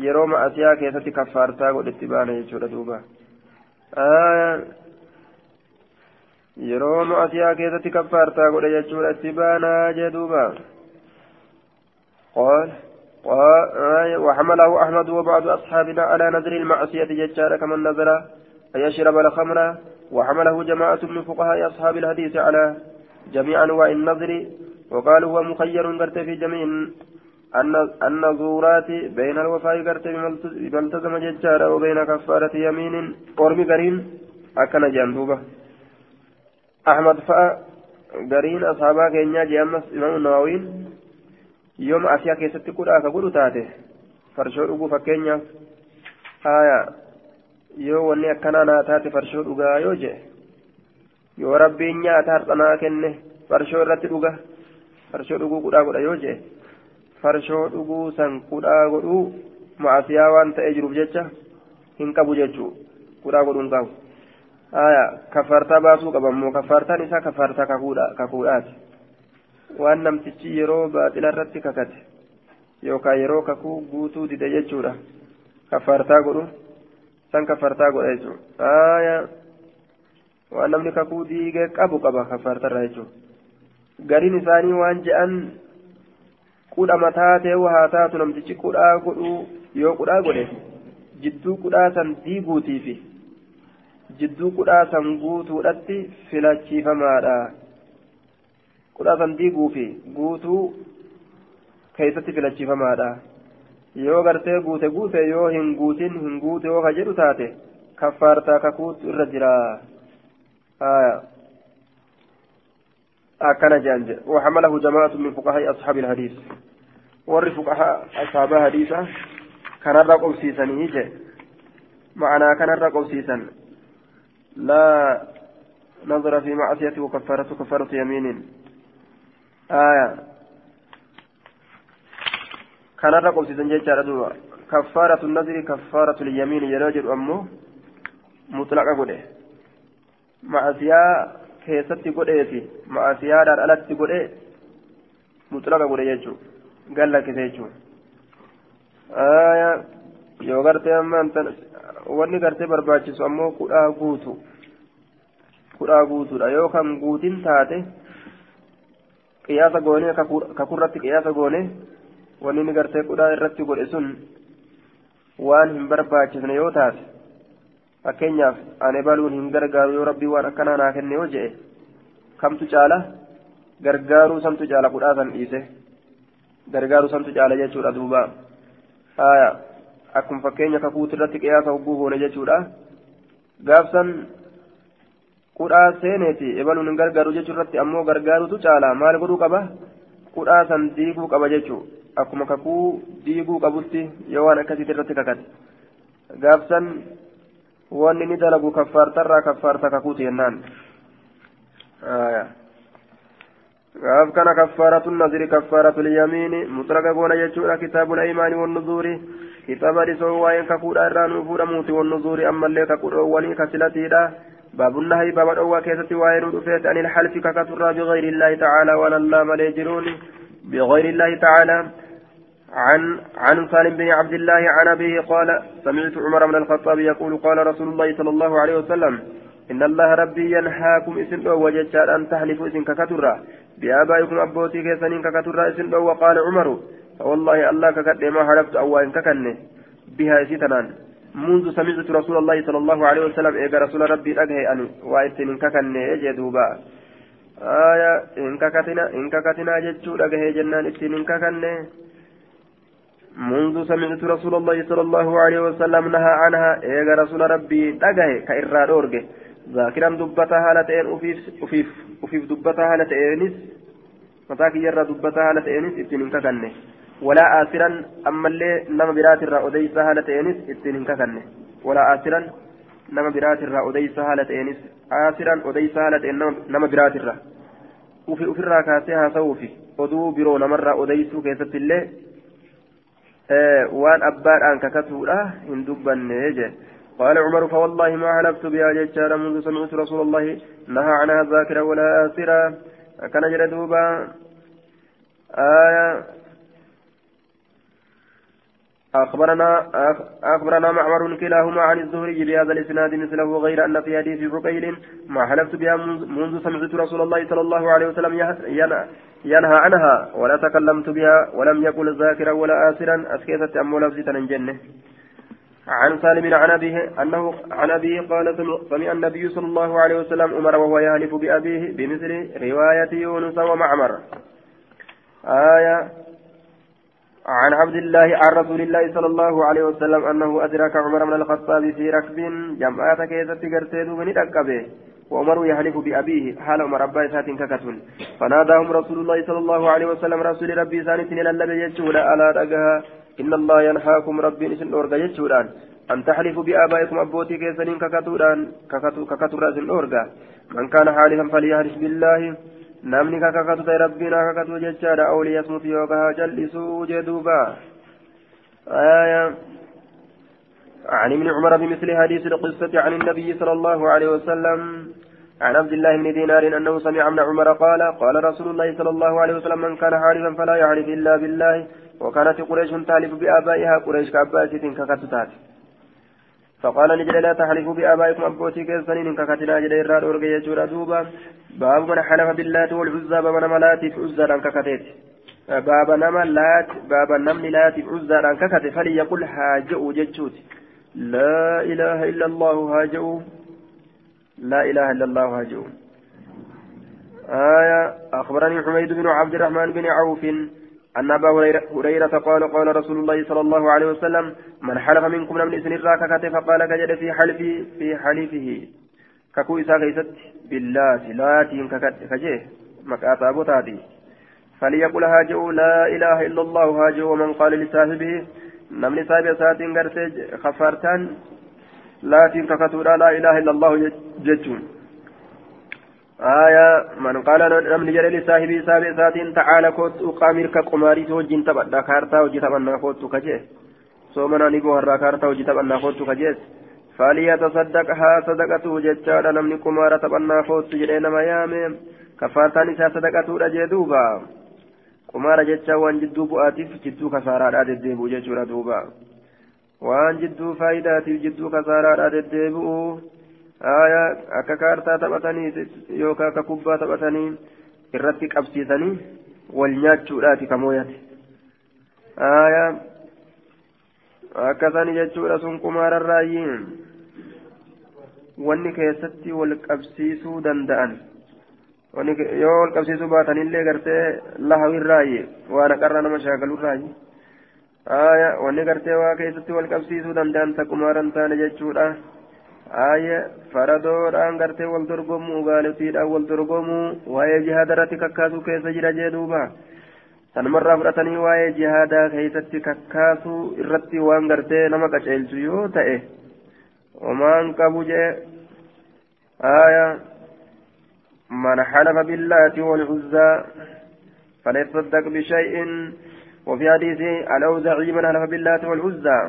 yeroo ma'asiyaa keessatti kaffaartaa godhetti baana jechuudha duuba yeroo ma'asiyaa keessatti kaffaartaa godhe jechuudha itti baanaa jee duuba قال وحمله أحمد وبعض أصحابنا على نذر المعصية ججارة كمن نذر أن يشرب الخمر وحمله جماعة من فقهاء أصحاب الحديث على جميع أنواع النظر وقالوا هو مخير قرت في جميع النظورات بين الوفاء قرت بما التزم ججارا وبين كفارة يمين قرم قرين أكن جندوبة. أحمد فأ قرين أصحابا كينيا جيامس إمام النووين يوم أسيا كيست كودا كقولوا تاته فرشو أبو فكينيا آية yoo wanni akkanaa naa taate farshoo dhugaa yoo jee yoo rabbiin nyaata har'anaa kenne farshoo irratti dhuga farshoo dhuguu kudhaa godha yoo jee farshoo dhuguu san kudhaa godhuu maasiyaa waan ta'ee jiruuf jecha hin qabu jechuu kudhaa godhuu hin qabu haya kafaartaa baasuu qaba immoo kafaartaan isaa kafaartaa kakuudhaati waan namtichi yeroo baaxila irratti kakate yookaan yeroo kakuu guutuu dide jechuudha. Kafaartaa godhu san kafartaa godha jechuudha. Waan namni kakuu diigee qabu qaba kafartarraa jechuudha. Gariin isaanii waan je'an qudha mataa ta'e haa taatu namtichi qudhaa godhuu yoo qudhaa godhe jidduu qudhaa san diiguutii fi jidduu qudhaa san guutuudhatti filachiifamaadha qudhaa san diiguu fi guutuu keessatti filachiifamaadha. yoo gartee guute guute yoo hin guutin hin guute yoo ka jedhu taate kaffaartaa kakuutu irra jira akkana jedhan jedhe وحمله جماعة من فقهاء أصحاب الحديث ور فقهاء أصحاب حديثة كان الرقم سيسن يجي معنى كان الرقم سيسن لا نظر في معصيته وكفارته كفارة يمين آية kanarra qobsiisan jechaadha duuba kaffaaratu nadri kaffaaratu lyamiin yeroo jedhu ammoo mutlaqa godhe ma'asiyaa keessatti godheefi ma'asiyaadhaan alatti godhe mutlaqa godhe jechuu gallakkise jechuu yoo gartee ammaan wanni gartee barbaachisu ammoo kudhaa guutu kudhaa guutuudha yoo kan guutin taate qiyaasa goone kakurratti qiyaasa goone wanni ni gartee kudhaa irratti godhe sun waan hin barbaachisne yoo taate fakkeenyaaf ani baluun hin gargaaru yoo rabbii waan akkanaa naa kenne yoo jedhe kamtu caala gargaaruu samtu caala kudhaa san dhiise gargaaru santu caala jechuudha duuba haya akkuma fakkeenya kakuuti irratti qiyaasa hogguu goone jechuudha gaafsan qudhaa seeneeti ebaluun hin gargaaru jechuu irratti ammoo gargaarutu caala maal godhuu qaba qudhaa san diiguu qaba jechuu akkuma kakuu diiguu qabutti yoo waan akkasiiti irratti kakate gaafsan wanni ni dalagu kaffaartarraa kaffaarta kakuuti jennaan gaaf kana kaffaaratu naziri kaffaaratu lyamiini muxraqa goona jechuudha kitaabu laimaani wannuzuuri kitaaba dhisoo waa'een kakuudha irraa nuu wannuzuuri ammallee kakudhoowwanii kasilatiidha باب النهي باب الأول كيست وائل رفيت عن الحلف ككتر بغير الله تعالى ولا الله مليجرون بغير الله تعالى. عن عن سالم بن عبد الله عن أبيه قال سمعت عمر بن الخطاب يقول قال رسول الله صلى الله عليه وسلم إن الله ربي ينهاكم اسم وجدت أن تحلفوا اسم ككتر بآبائكم أبوتي كيسنين ككتر اسم وقال عمر فوالله الله ككتر ما حلفت أو إن ككنه. بها سيتنان منذ سمعت رسول الله صلى الله عليه وسلم إيه رسول ربي أجهي أن وإتن إن ككنه جدوبا آية إن ككتنا إن ككتنا جتشو أجهي جنان إتن إن ككنه منذ سمعت رسول الله صلى الله عليه وسلم نهى عنها إيه رسول ربي أجهي كإراد أورجه ذاكرا دبتها هالتين أفيف أفيف أفيف دبتها هالتينس متاك يرى دبتها هالتينس اتنين ككنه ولا آسرا أما اللي نما برات الرا أديسها هالتينس اتنين ككنه ولا آسرا نما برات الرا أديسها هالتينس آسرا أديسها هالتين نما برات الرأ. وفي أفي الرأ كاسيها سوفي. oduu biroo namarraa odeysuu keessatti illee waan abbaan kakatuudha hin dubbanne jedhe قال عمر فوالله ما حلفت بها ججارا منذ سمعت رسول الله نهى عنها ذاكرا ولا آسرا. كان جلدوبا آية. أخبرنا أخبرنا معمر كلاهما عن الزهري بهذا الإسناد مثله غير أن في حديث عقيل ما حلفت بها منذ سمعت رسول الله صلى الله عليه وسلم ينهى عنها ولا تكلمت بها ولم يقل ذاكرا ولا آسرا أسكيتت أم لفظة الجنة عن سالم عن أبيه أنه عن أبيه قال سمع النبي صلى الله عليه وسلم أمر وهو يهلف بأبيه بمثل رواية يونس ومعمر. آية عن عبد الله عن رسول الله صلى الله عليه وسلم أنه أدرك عمر بن الخطاب في ركب جمعات كيست قرتيد من أكبه وعمر يحلف بأبيه حال عمر أبا إسات ككتون. فناداهم رسول الله صلى الله عليه وسلم رسول ربي سانتين للبي يجول ألا رقها إن الله ينهاكم ربي نسن أورغا يجولان أن تحلفوا بآبائكم أبوتي كيسنين ككتوران ككتورا سن أورغا من كان حالفا فليحلف بالله. Namni kakakatu ta'e rabbiin haa kakatu jechaadha. Awli yasmut yookaan haa jal'isuu jedhuuba عن ابن عمر بمثل حديث القصة عن النبي صلى الله عليه وسلم عن عبد الله بن دينار أنه سمع ابن عمر قال قال رسول الله صلى الله عليه وسلم من كان حالفا فلا يعرف إلا بالله وكانت قريش تالف بآبائها قريش كأبائها ككتتات فقال نجد لا تحلفوا بآبائكم أبوتي كيسنين ككتنا جد إراد أرقى يجور دوبا باب من حلف باللات والعزى باب نملات عزى ككتت باب نملات باب نملات عزى ككت فليقل هاجئوا ججوت. لا إله إلا الله هاجئوا. لا إله إلا الله هاجئوا. آية أخبرني حميد بن عبد الرحمن بن عوف. أن أبا هريرة قال قال رسول الله صلى الله عليه وسلم من حلف منكم من إسن الراككة فقال كجد في حلفه في حلفه ككو إسا كيست بالله لاتين كجيه مكاتا بوتاتي فليقل هاجئ لا إله إلا الله. هاجئ ومن قال لصاحبه نمني صاحب ساتين قرتج خفارتان لاتين ككتورا لا إله إلا الله جتون آية من قال نمني جرى لصاحبه صاحب ساتين تعالى كوت أقامر كقماري توجين تبدا كارتا وجي تبنا كوت كجيه soomana ni boharraa kaartaa hojii taphannaa koottu kajees فليتصدق ها صدقته جتشارا نمني كمارة تبنا فوت جرين ما يامي. كفارتان إسا صدقته رجدوبا كمارة جتشا وان جدو بؤاتف جدو كسارا راد الديبو جتشورا دوبا. وان جدو فايداتف جدو كسارا راد الديبو آية أكا كارتا تبتني يوكا ككبا تبتني irratti qabsiisanii wal nyaachuudhaati kamooyate aayaa akkasani jechuudha sun qumaararraayyiin wanni keessatti wal qabsiisuu danda'an yoo wal qabsiisuu baatanillee gartee lahawirraayi waan haqarraa nama shaakalurraayi aya wanni gartee waa keessatti wal qabsiisuu danda'an taqumaaraan taane jechuudha wal dorgomuu waa'ee jihaada irratti kakkaasuu keessa jira jee duuba sanumarraa fudhatanii waa'ee jihaadaa keessatti kakkaasuu irratti waan gartee nama qaceelchu yoo ta'e homaan qabu jee aya من حلف باللات والعزى فليتصدق بشيء وفي حديث الأوزعي من حلف باللات والعزى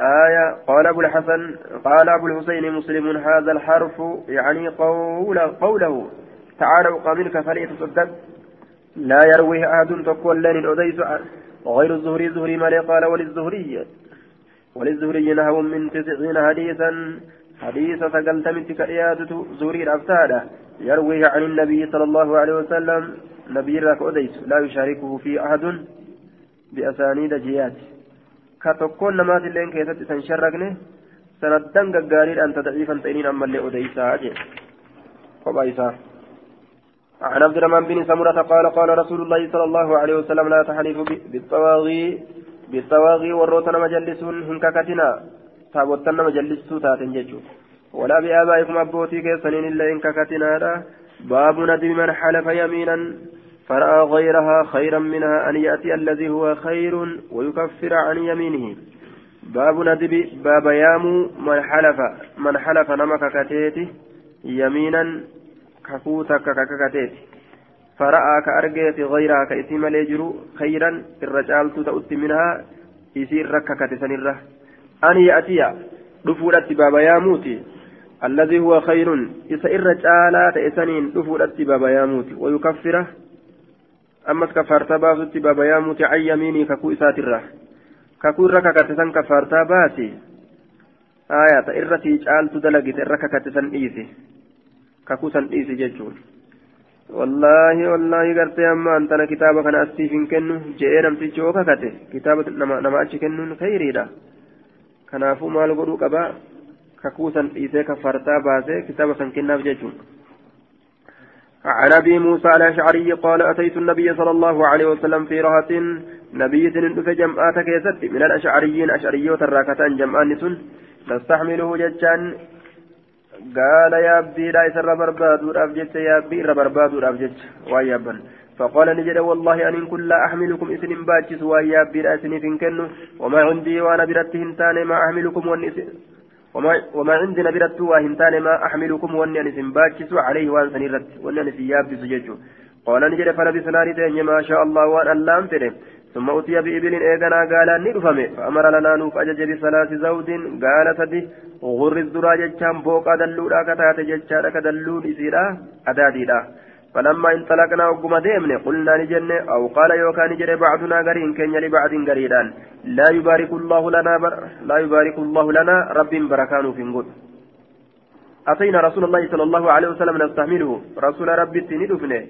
آية قال أبو الحسن قال أبو الحسين مسلم هذا الحرف يعني قول قوله تعالى أقاملك فليتصدق. لا يرويه أحد تقول لن أديس غير الزهري زهري مالي قال وللزهري. وللزهري نهو من تسعين حديثا حديث سقلتمت كريادة زوري الأفتادة يرويه عن النبي صلى الله عليه وسلم نبي راك أديس لا يشاركه في أحد بأسانيد جيات كتكون نمات اللين كيست سنشرقني سندن قارير أنت ضعيفا تئنين أما اللي أديسا أجي قبائسا عن عبد الرحمن بن سمرة قال قال رسول الله صلى الله عليه وسلم لا تحلفوا بالطواغي بالطواغي والروتنا مجلسون هنككتنا jallistuu taaten jechuudha walaa bi'aabaa'ikum abbootii keessaniin illee in kakatinaadha. Baabu nadbi man xalafa yamiinan. فرأى غيرها خيرا منها أن يأتي الذي هو خير ويكفر عن يمينه. باب ندب باب يامو من حلف من حلف نمك كتيتي يمينا كفوتك ككتيتي. فرأى كأرجيت غيرها كإسم ليجرو خيرا الرجال تؤتي منها يسير رككة سنره أن يأتي دفولت بابا ياموتي الذي هو خير إسا تعالى تأسنين دفولت بابا ياموتي ويكفره أمس كفرت باسط بابا ياموتي عن يميني ككو إسات الره ككو ركا كتسن كفرت باسي آية إرتي جعلت دلقت الركا كتسن إيسي. ككو سن إيسي ججون والله والله قرتي أما أنتنا كتابك أنا أستيفين كنو. جئنا متجوكا كتي كتابة نما نما أتش كنو خيري ده kanaafuu maal godhuu qabaa kakuu san dhiisee kaffartaa baasee kitaaba san kennaaf jechuun عن أبي موسى الأشعري قال أتيت النبي صلى الله عليه وسلم في رهة نبي في جمعات كيست من الأشعريين اشعريوت الراكتان جمعان سن نستحمله ججان قال يا ابي لا يسر بربادو افجت يا ابي ربربادو افجت ويابا فقال نجد والله أن كن لا أحملكم إسن باجس ويا بلا إسن فنكن وما عندي وأنا برت هنتان ما أحملكم وما, وما عندي نبرت وهنتان ما أحملكم وأني أن باجس عليه وأن سنرت وأني أن سيابس ججو قال نجد فلبسنا ردين ما شاء الله وأن ألام فره ثم أتي بإبل إيغنا قال نرفمه فأمر لنا نوف أجج بثلاث زود قال سدي. غر الزراج جام بوك أدلولا كتات ججارك دلول إسيرا أداديلا فلما انطلقنا وقم ديمن قلنا نجن أو قال يوكا نجن بعضنا قرين كن لبعض قريدان لا يبارك الله لنا بر لا يبارك الله لنا رب بركان في نقول أتينا رسول الله صلى الله عليه وسلم نستحمله. رسول ربي تندفنه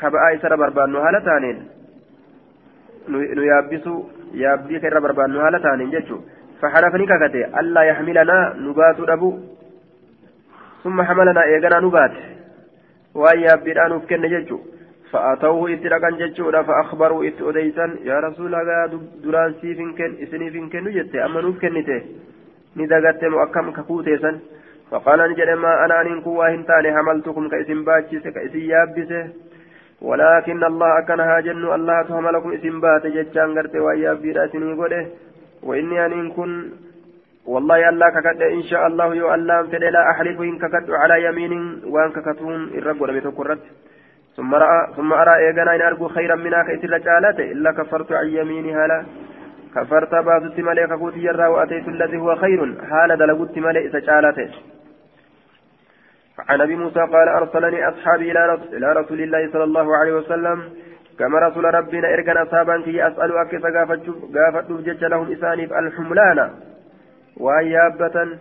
كبأي سر بربان nu yaabbisu yaabbii ka irra barbaannu haala taanin jechu فحلفني ككتي ألا يحملنا نبات أبو ثم حملنا إيغنا نبات. Yaa rasuula gaa duraan siif hin kennu isiniif hin kennu jette amma nuuf kennite ni dagatte moo akkam kakuuteessan faqaalan jedhe maa ana aniin kun waa hin taane hamaltukum ka isin baachise ka isin yaabbise ولكن الله أكن هاجن الله تهملكم اسم بات جتشان غرتي ويا بيدا سني غده وإني أن كن والله الله ككد إن شاء الله يو الله فدي لا أحلف إن ككد على يمين وأن ككتون الرب ولم يتكرت ثم رأى ثم أرى إيغانا إن أرجو خيرا منها كإسر جالته إلا كفرت عن يمينها لا كفرت بعض التمالي ككوت يرى وأتيت الذي هو خير. حال دلقت مالي إسجالته عن أبي موسى قال أرسلني أصحابي إلى رسول الله صلى الله عليه وسلم. كما رسول ربنا إرجع أصحابا كي أسأل أكثر قافت لهم إسانيف الحملان ويابة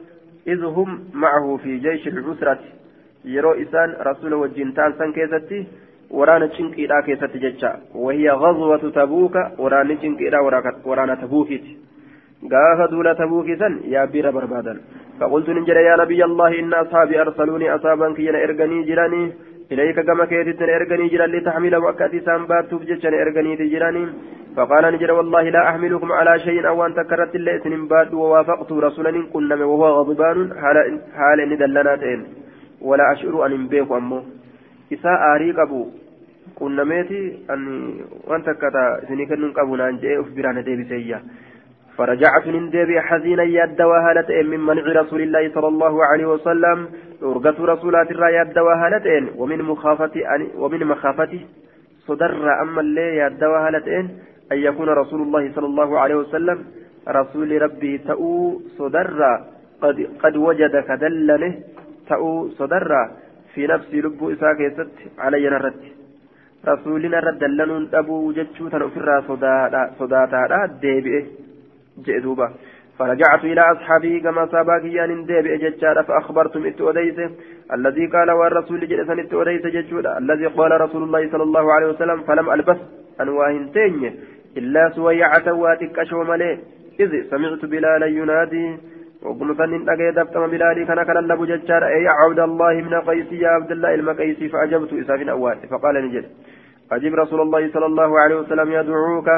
إذ هم معه في جيش العسرة. يرو إسان رسول وجين تالسان كيستي ورانا تشنكيدا كيستي جتشا وهي غزوة تبوك ورانا تشنكيدا ورانا تبوكيت. قاف دولة تبوكي سن يا بير بربادا فقلت نجري يا نبي الله إن أصحابي أرسلوني أصابا كي إرغني جراني إليك كما كيتت إرغني جران لتحمل وكاتي سامبات تبجتشن إرغني تجراني فقال نجري والله لا أحملكم على شيء أو أن تكرت الليت بعد ووافقت رسولا كنا وهو غضبان حال إن دلناتين ولا أشعر أن بيك أمه. إساء آريك أبو. قنميتي أن وأنت كتا سنكن قبنا أن جاء أخبرنا ديبي سيئة. فرجعت من ديبي حزينا يد وهالة من منع رسول الله صلى الله عليه وسلم. أرقة رسولات الرا يد وهالة ومن مخافة ومن مخافته صدر أما اللي يد وهالة أن يكون رسول الله صلى الله عليه وسلم رسول ربي تأو صدر قد, قد وجد كدلله تأو صدر في نفس لب إساك يست علي نرد رسولنا رد لنون أبو جتشو تنفر صداتا ديبئه جئدوبا فرجعت إلى أصحابي كما سابا كيان ديبئ جتشارا فأخبرتم إتوديس الذي قال والرسول جلسا إتوديس جتشودا الذي قال رسول الله صلى الله عليه وسلم فلم ألبس أنواهن تين إلا سويعة واتك أشومالي إذ سمعت بلالا ينادي. وقم فنن أجي دفتم بلالي كان كان لبو جتشار أي عبد الله من قيسي يا عبد الله المقيسي فأجبت إساف أوات فقال نجد. أجب رسول الله صلى الله عليه وسلم يدعوك.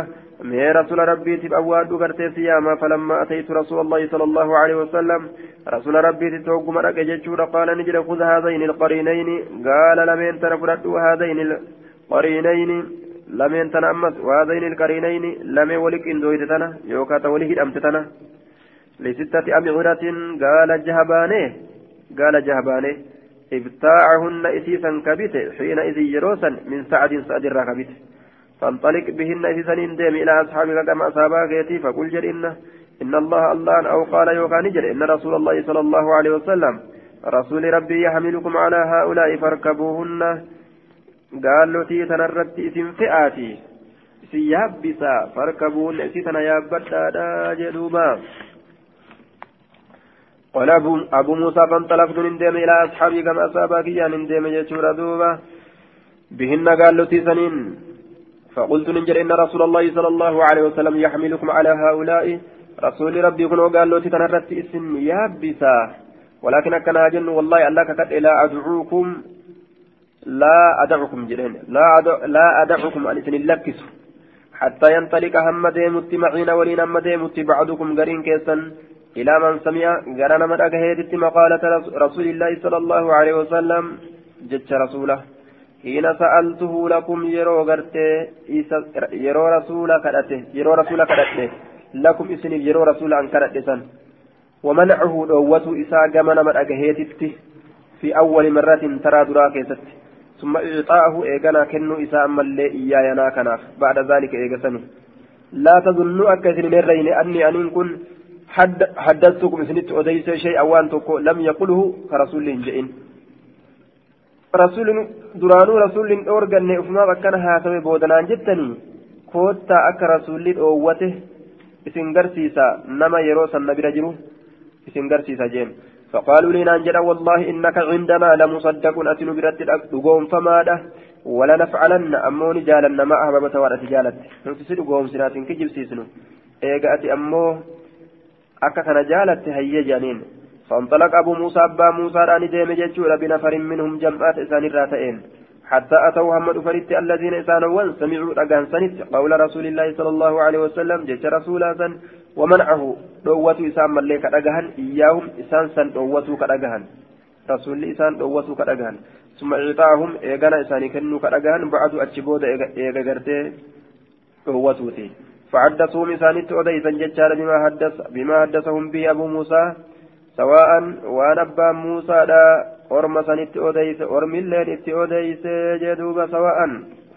من رسول ربي تبأواد قرتي سياما. فلما أتيت رسول الله صلى الله عليه وسلم رسول ربي تتوقم رك جتشور قال نجد خذ هذين القرينين. قال لمن تنفرد هذين القرينين؟ لمن تنأمس وهذين القرينين لم ولك إن دويتنا يوكات ولك أمتتنا لستة أمعرة قال جهبانه قال جهبانه ابتاعهن إسيسا كبت حينئذ يروسا من سعد سعد الركبت فانطلق بهن إسيسا ديم إلى أصحابك كما أصابك فقل جل إن إن الله الله أو قال يوكان جل إن رسول الله صلى الله عليه وسلم رسول ربي يحملكم على هؤلاء فاركبوهن قال له تيتنا الرد اسم فئاتي سيابسا فاركبوهن اسيتنا يابتا جدوبا قال أبو, أبو موسى فانطلقت نندم إلى أصحابي كما أصابك يا نندم يجور دوبا بهن قال له تسنين فقلت ننجر إن رسول الله صلى الله عليه وسلم يحملكم على هؤلاء رسول ربي كن قال له تتنرت اسم يا بسا ولكن كان أجن والله أنك قد لا أدعوكم لا أدعكم جرين لا أدع لا أدعكم أن حتى ينطلق هم ديمت معين ولين هم ديمت بعضكم قرين كيسا إلى من سمع قرن من أجهدت مقالة رسول الله صلى الله عليه وسلم. جج رسوله. حين سألته لكم يرو غرتي يرو رسول كدته يرو رسول كدته لكم إسن يرو رسول أن كدته ومنعه إساء جمن من أجهدت في أول مرة ترى دراكست ثم إعطاءه إيغانا كنو إساء ملي إياينا كناف بعد ذلك إيغسني لا تظنوا أكثر من الرين أني أن كن حد حدثتكم سنت أديس شيئا وان تكو لم يقله كرسول جئين رسول درانو رسول أورغن أفما بكنا هاتم بودنان جتني كوتا أك رسول أوته isin garsiisa nama yeroo san na bira jiru isin garsiisa jeen فقالوا لنا أنجل والله إنك عندنا لمصدق أتن برد دقوم فماذا ولا نفعلن أمون جالن ما أحببت ولا تجالت نفسي دقوم سنات كجب سيسنو إيقا أتي أمو akka kana jaalatte hayye jedhaniin فانطلق أبو موسى أبا موسى راني ديم جتشورا بنفر منهم جمعات إسان الراتئين حتى أتوا هم فريت الذين إسانوا سمعوا أجان سنت قول رسول الله صلى الله عليه وسلم جت رسولا سن ومنعه دوة إسان ملك أجهن إياهم إسان سن دوة كأجهن رسول إسان دوة كأجهن ثم إعطاهم إيجانا إسان كنوا كأجهن بعد أتشبود إيجا غرتي دوة فحدثوا مسانيت أوديسا ججال بما حدث بما حدثهم به أبو موسى سواء ونبى موسى لا أرم سنيت أوديس أرم الليل إت أوديس جدوب سواء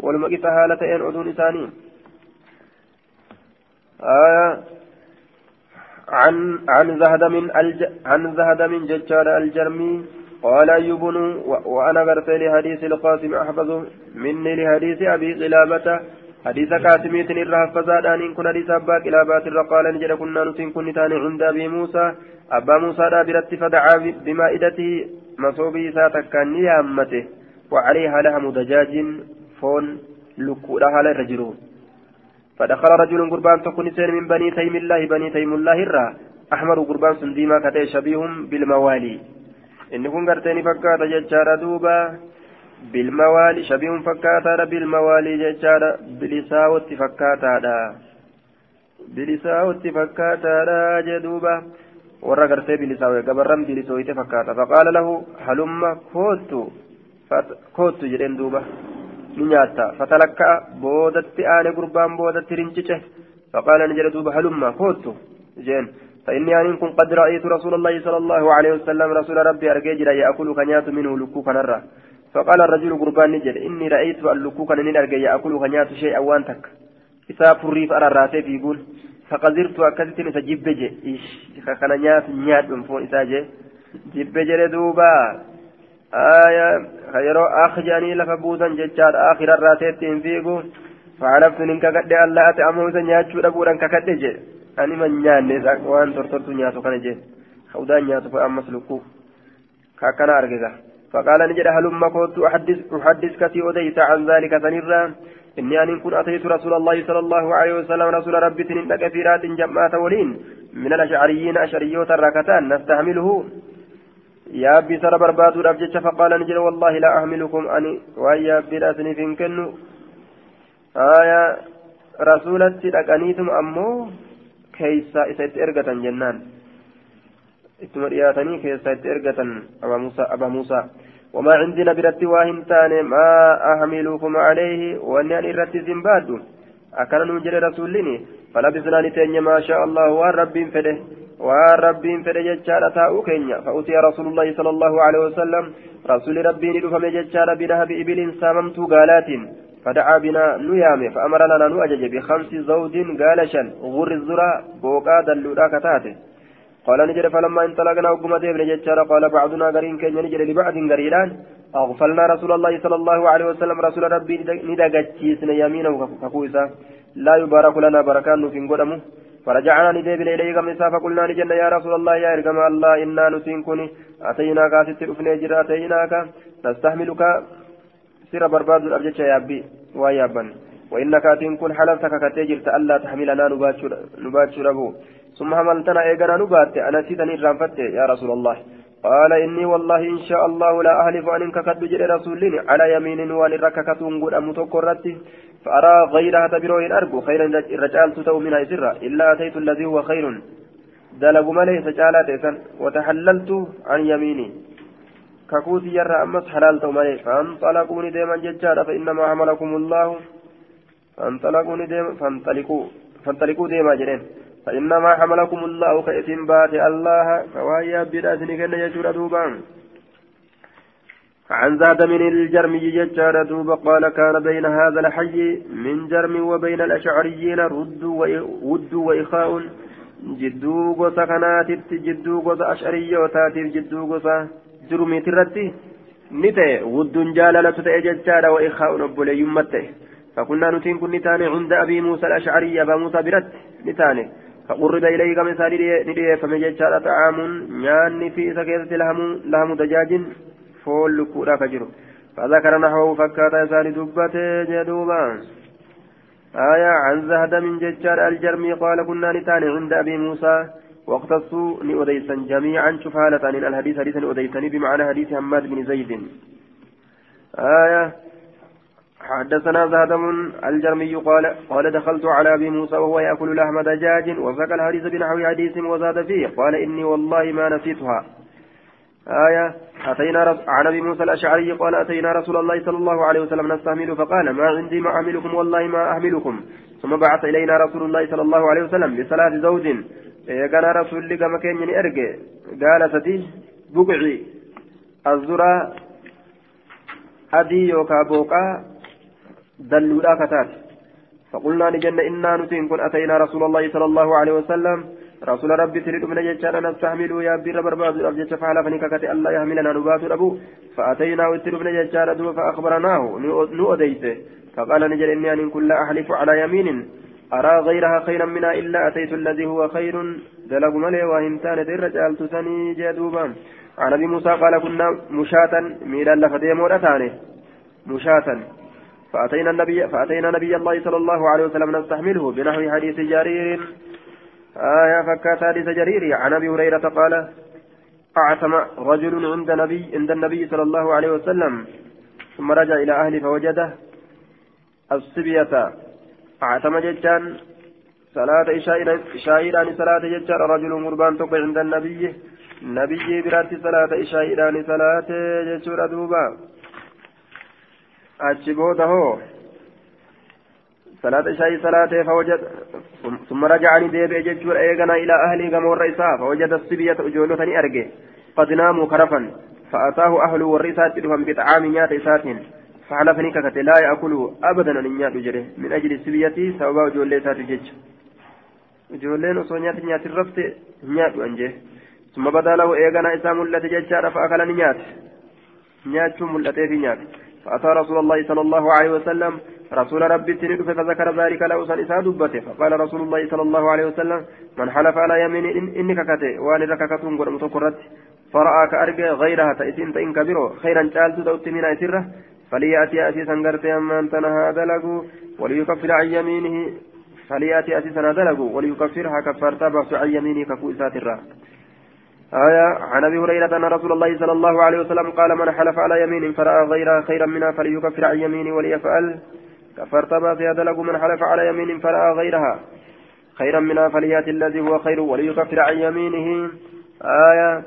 والمقف هالتين أذون إساني آية عن عن زهد من الج عن زهد من ججال الجرمي قال أيوب وأنا قرت لحديث القاسم أحفظ مني لحديث أبي قلابة حديث كاتميت الرهب فزادان إن كن حديث أبا كلابات قال نجد كنا نسين كن عند أبي موسى أبا موسى دابرت فدعا بمائدته مصوبي ساتكان يامته وعليها لحم دجاج فون لكورها للرجل فدخل رجل قربان تكون من بني تيم الله بني تيم الله الرا أحمر قربان سنديما كتئ شبيه بالموالي إن كن قرتني فكات ججارة دوبا بالموالي شبيه فكاتا بالموالي ججارة بلساوة فكاتا بلساوة فكاتا جدوبا warra gartee bilisaawe gabarran bilisooyte fakkaata faqaala lahu halumma koottu koottu jedheen duuba ni nyaatta fatalakka'a boodatti aane gurbaan boodatti rincice faqaala ni jedhe duuba halumma koottu jeen فإني أن كن قد رأيت رسول الله صلى الله عليه وسلم رسول ربي أرجع يأكل كنيات منه لكو كنرة فقال الرجل قربان نجد إني رأيت اللكو كان أرجع يأكل كنيات شيء أوانتك إذا فريف أرى الراتب يقول فقدرت أكدت إذا جبج إيش كان نيات نيات من فوق إذا جبج دوبا آية خيرو أخجاني لفبودا ججار آخر الراتب تنفيقو فعرفت إنك قد ألا أتأمو إذا نيات شو أبورا كقد جي nyaanne waan tortortu nyaatu kana jeen hawdaan nyaatu fa ammas lukkuu. Ka akkana argisa. فقال نجد هلما كنت أحدث أحدثك في عن ذلك سنرا إني أن كنت أتيت رسول الله صلى الله عليه وسلم رسول ربي تنين كثيرات جمعات ولين من الأشعريين أشعريوت الركتان نستعمله يا أبي سر برباد ربجت فقال نجد والله لا أحملكم أني ويا أبي راسني فينكن آية رسولتي لكنيتم أمو keeysa isa itti ergatan jennaan ittuma dhiyaatanii keessa itti ergatan aba muusaa وما عندنا برتي واهن تاني ما أحملكم عليه وأني أن إرتي زنباد. أكن نجري رسولني. فلبسنا نتني ما شاء الله والرب فده. والرب فده جتشار تاؤ كينيا. فأتي رسول الله صلى الله عليه وسلم. رسول ربي ندفم جتشار بنهب إبل ساممت قالات فدعا بنا نيامه فأمرنا نؤجج بخمس زوج قالشا غر الزرع بوقا دلودا قال نجد فلما انطلقنا وقم ديبن جتشار قال بعضنا قرين كي نجد لبعض قرينان أغفلنا رسول الله صلى الله عليه وسلم رسول ربي ندقتشيسنا يمينه ككويسا لا يبارك لنا بركان في قدمه. فرجعنا نديبن إليه كمسا فقلنا نجد يا رسول الله يا إرقم الله إنا نسينكني أتيناك ستر أفني أتيناك. نستحملك سير برباد الأبجد يابي ويابا وإنك أتين كن حلفتك كتجرت ألا تحملنا نبات ربو ثم حملتنا إيقنا نبات أنا سيتني رانفت يا رسول الله. قال إني والله إن شاء الله لا أهلف أن ككد جل رسولين على يمين وأن رككتون قد أمتكرتي فأرى غيرها تبرو إن أرجو خيرا الرجال تتو منها سرا إلا أتيت الذي هو خير. دلق ملي سجالات وتحللت عن يميني. ككوتي يرى أمس حلالته مالي فانطلقوني ديما ججارا فإنما حملكم الله. فانطلقوني ديما فانطلقوا فانطلقوا ديما جرين فإنما حملكم الله كإثم بات الله فوايا بدأتني كن يجور دوبان عن زاد من الجرمي ججار دوب قال كان بين هذا الحي من جرم وبين الأشعريين رد ود وإخاء. جدو غوسا كانت جدو غوسا أشعريوتاتيف جدو غوسا جرميت الرتي. نتأ ود جاللة تأ ججارة وإخاء نبوليمة تأ فكنا نتين كن نتاني عند أبي موسى الأشعري أبا موسى برت نتاني. فقرب إليه كمثال نديه فمججارة طعام نيان في سكيتة لهم لهم دجاج فول كورا كجرو فذكر نحوه فكات يسال دبته جدوبا آية عن زهد من ججار الجرمي قال كنا نتاني عند أبي موسى واختصوا لأديسا جميعا شفالة عن الحديث حديثا أديسني بمعنى حديث حماد بن زيد آية حدثنا زهدم الجرمي قال قال دخلت على أبي موسى وهو يأكل لحم دجاج وسكى الحديث بنحو حديث وزاد فيه. قال إني والله ما نسيتها. آية أتينا عن أبي موسى الأشعري قال أتينا رسول الله صلى الله عليه وسلم نستحمل فقال ما عندي ما أحملكم والله ما أحملكم. ثم بعث إلينا رسول الله صلى الله عليه وسلم بثلاث زوج. eegana rasuulli gama keenya ni erge gaala sadi buqci azuraa adii yookaa dalluudhaa kataate فقلنا لجنة إنا نتين كن أتينا رسول الله صلى الله عليه وسلم. رسول ربي تريد من جيشانا نستحمل يا بير برباد. أبجيش فعلا فنككت ألا يحملنا نبات أبو فأتينا وتريد من جيشانا فأخبرناه. نؤديته. فقال نجل إني أن كل أحلف على يمين. أرى غيرها خيرا منها إلا أتيت الذي هو خير. دلق ملي وهمتان الرجال تسني جدوبا. عن أبي موسى قال كنا مشاة. ميلا لفدي مورتان مشاة. فأتينا النبي فأتينا نبي الله صلى الله عليه وسلم نستحمله بنحو حديث جرير. آية فكات حديث جرير. عن أبي هريرة قال أعتم رجل عند نبي عند النبي صلى الله عليه وسلم ثم رجع إلى أهله فوجده الصبية. أعتم ججان صلاة إشائران صلاة ججان رجل مربان تقع عند النبي. نبي برات صلاة إشائران صلاة ججور دوبا. achi booda hoo salaata ishaa'ii salaatee fawajada summa raja'anii deebi'e jechuudha. Eeganaa ilaa ahlii gamoorra isaa fawajada sibiyyata ijoollota ni arge. Qad naamuu karafan. Fa'ataahu ahluu warri isaatti dhufan bixaami nyaata isaatiin. Faxalafanii kakate. Laa ya'kuluu abadan ani nyaadhu jedhe. Min ajli sibiyyatii sababaa ijoollee isaatiif jecha. Ijoolleen osoo nyaata nyaatin rafte hin nyaadhu an jee. Summa badaa lahu eeganaa isaa mul'ate jechaadha. Fa'akala ni nyaate. Nyaachuu mul'ateefi nyaate. فأتى رسول الله صلى الله عليه وسلم رسول ربي تندف فذكر ذلك له سن إسا دبته. فقال رسول الله صلى الله عليه وسلم من حلف على يمين إن إنك كته وأن رككتون قد متقرت فرأى كأرجى غيرها تأتين تإن كبيرو. خيرا جالت دوت من أسره. فليأتي أسيسا قرت أما أنت نهى دلقوا وليكفر عن يمينه. فليأتي أسيسا دلقوا وليكفرها كفرتا بس عن يمينه كفوئسات الرا. آية عن أبي هريرة أن رسول الله صلى الله عليه وسلم قال من حلف على يمين فرأى غيرها خيرا منها فليكفر عن يمينه وليفعل. كفرت بس دلقوا من حلف على يمين فرأى غيرها خيرا منها فليأتي الذي هو خير وليكفر عن يمينه. آية.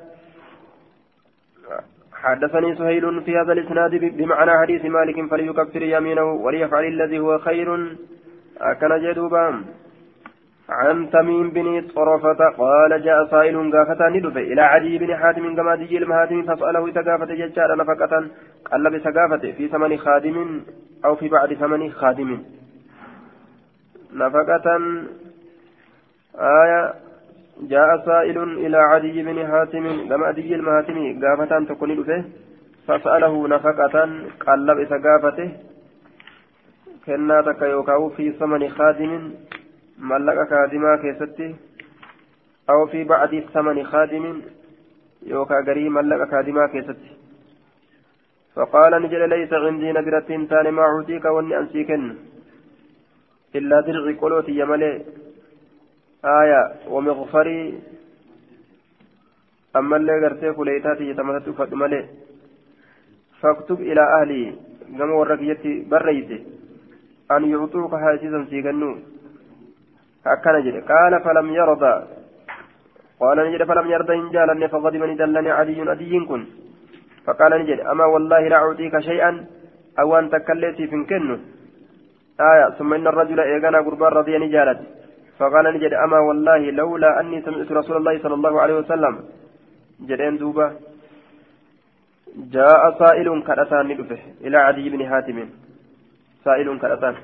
حدثني سهيل في هذا الإسناد بمعنى حديث مالك فليكفر يمينه وليفعل الذي هو خير. أكن جدوبا عن تميم بن طرفة قال جاء سائل قافة ندفع إلى عدي بن حاتم كما دي المهاتم فسأله تقافة ججال نفقة قال بسقافة في ثمن خادم أو في بعد ثمن خادم. نفقة. آية. جاء سائل إلى عدي بن حاتم كما عدي المهاتم قافة تكون له فسأله نفقة قال لبس قافته كنا تكيوكاو في ثمن خادم ملك خادما كيستي أو في بعد ثمن خادم يوكا غري ملك خادما كيستي. فقال نجل ليس عندي نبرة تان ما أعطيك وأني أنسيكن. إلا درعي قلوتي يملي آية ومغفري. أما اللي قرتي كليتاتي يتمثل فدملي فاكتب إلى أهلي. كما ورقيتي بريتي أن يعطوك هاتيزا سيغنو هكذا جري قال فلم يرضى قال نجد فلم يرضى إن جالني فغضب ندلني عدي أدي كن فقال نجد أما والله لا أعطيك شيئا أو أن تكليتي فنكنه آية ثم إن الرجل إيقانا قربان رضي نجالت فقال نجد أما والله لولا أني سمعت رسول الله صلى الله عليه وسلم جدين دوبة جاء سائل كرتان ندفه إلى عدي بن حاتم سائل كرتان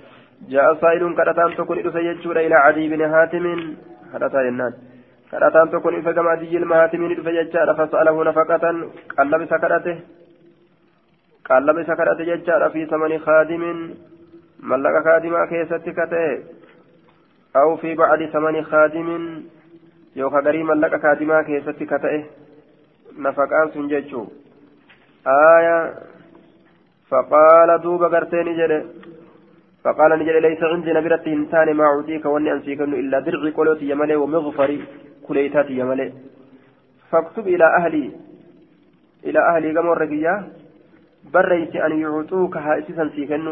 جاء سائل كرتان تكون ندفه يجور إلى عدي بن حاتم كرتان الناس كرتان تكون إفا كما عدي المهاتم ندفه يجار فسأله نفقة. قلب سكرته قلب سكرته يجار في ثمن خادم. ملك خادما كيستك أو في بعد ثمن خادم. يوكا غريما لك خادما كيستي كتئه نفقان سنججو. آية. فقال دوب غرتين جده. فقال نجد ليس عندي نبرة إنسان ما أعطيك وأني أنسيكن إلا درع قلوتي يملي ومغفري كليتاتي يملي فاكتب إلى أهلي إلى أهلي قمر رقيا بريت أن يعطوك هائسسا سيكن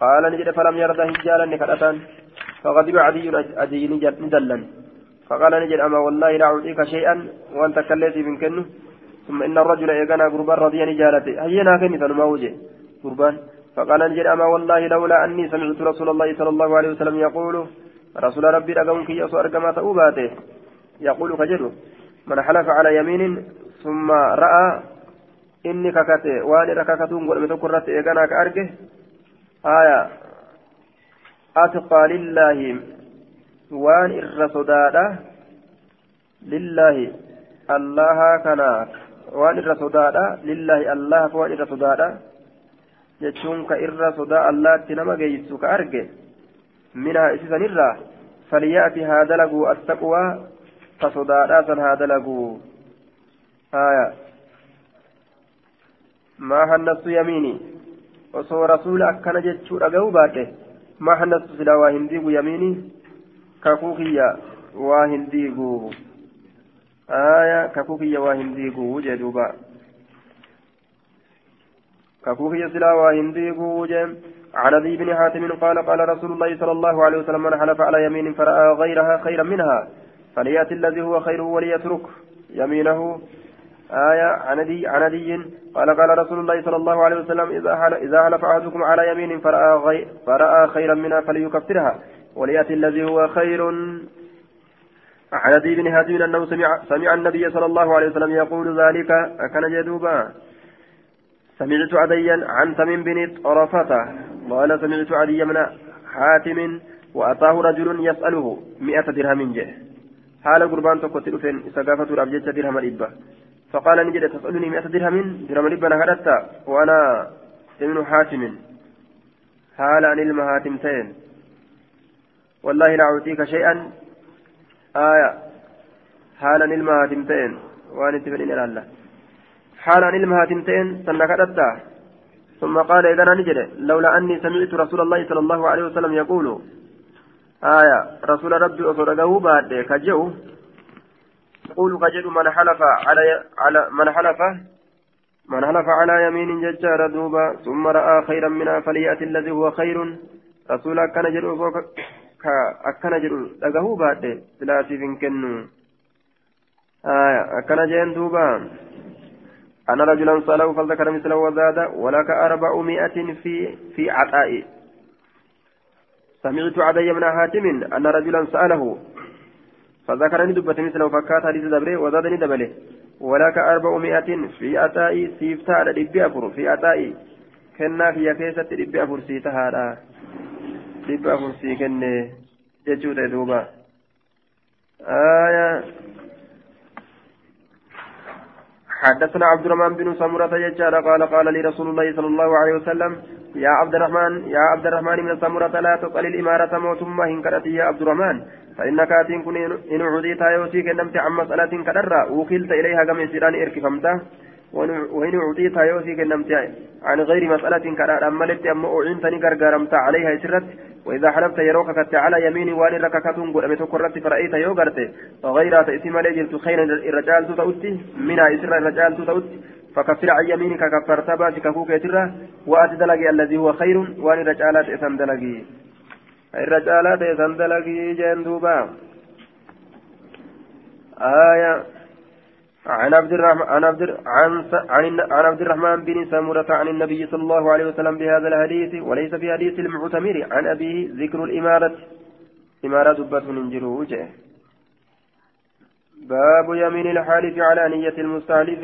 قال نجد فلم يرضى هجالا نكرتان فغضب عدي عدي ندلن. فقال نجد أما والله لا أعطيك شيئا وأنت كليت من كنه ثم إن الرجل إيقنا قربان رضي نجالته. هينا كني فنما وجه. قربان. فقال أما والله لولا أني سمعت رسول الله صلى الله عليه وسلم يقول رسول ربي رقمك يسوع كما تأوباته. يقول كجده من حلف على يمين ثم رأى إني ككته وأنا رككتون قل متكرت إيقنا كأرجه آية أتقى لله وأن إر صدادة لله الله كناك وأن إر صدادة لله الله فوان إر صدادة jechuun ka irra sodaa allaatti nama geessu ka arge minhaa isisan irraa falyaati haa dalaguu attaqwaa ka sodaadhaa san haa dalaguu haya maa hannastu yamiini osoo rasuula akkana jechuu dhaga'uu baadhe ما حنست سلا وهندي يميني كاكوكيا واهن ديقو آية ككوكي واهن ديقو جدوبا ككوكي سلا واهن ديقو جم عن أبي بن حاتم قال قال رسول الله صلى الله عليه وسلم من حلف على يمين فرأى غيرها خيرا منها فليأتي الذي هو خيره وليترك يمينه. آية عندي عندي قال قال رسول الله صلى الله عليه وسلم إذا حل إذا حلف أحدكم على يمين فرأى, غي فرأى خيرا منها فليكفرها وليأتي الذي هو خير. عن أبي بن هاتم أنه سمع سمع النبي صلى الله عليه وسلم يقول ذلك أكن جدوبا؟ سمعت عديا عن تميم بن طرفة قال سمعت عدي من حاتم وأتاه رجل يسأله مئة درهم جه. حال قربان تقتل فين سقافة الأبجد درهم الإبة. فقال نجد تسألني مئة درهم؟ درهم الإبة نهدت وأنا ابن حاتم. حال عن المهاتمتين والله لا أعطيك شيئا. آية. حال عن المهاتمتين وأنا تبنين الله حال عن المهاتمتين سنكدت ثم قال إذا نجد لولا أني سمعت رسول الله صلى الله عليه وسلم يقول آية رسول ربي أصدقه بعد كجو يقول كجد من حلف على على من حلف من حلف على يمين ججار دوبا ثم رأى خيرا منها فليأتي الذي هو خير. رسول أكن جدو أكن جدو لقه بعد ثلاثي كنو. آية أكن جين دوبا. أنا رجلا سأله فذكر مثله وزاد ولك أربعمائة في في عطاء سمعت عدي من حاتم أن رجلا سأله فذكرني دبت مثله فكات حديث دبره وزادني دبله. ولك أربعمائة في عطاء سيفتا على دبي أفر في عطاء كنا في كيسة دبي أفر سيتها دبي أفر سيكن ججود دوبا. آية حدثنا عبد الرحمن بن سمرة يجعل قال قال لي رسول الله صلى الله عليه وسلم يا عبد الرحمن يا عبد الرحمن من سمرة لا تقل الإمارة موتما إن كرتي يا عبد الرحمن فإنك أتين كن إن عديت يوسيك نمت عن مسألة كدرة وكلت إليها كم سيران إركفمته وإن أعطيت يوسيك نمت عن غير مسألة كدرة أما لت أما أعنتني غرغرمت عليها سرت وإذا حلفت يروك كت على يمين وان رككتون قد أمتو كرت فرأيت يوغرت غير تأتي مالي جلت خيرا الرجال تتأتي منها إسر الرجال تتأتي فكفر عن يمينك كفرت باسك كوك يتره وأتي دلقي الذي هو خير وأن رجالات إسان دلقي. الرجالات إسان دلقي جين دوبا آية عن عبد الرحمن عن عن عن عبد الرحمن بن سمرة عن النبي صلى الله عليه وسلم بهذا الحديث وليس في حديث المعتمر. عن أبيه ذكر الإمارة. إمارة دبة من جروجه باب يمين الحالف على نية المستحلف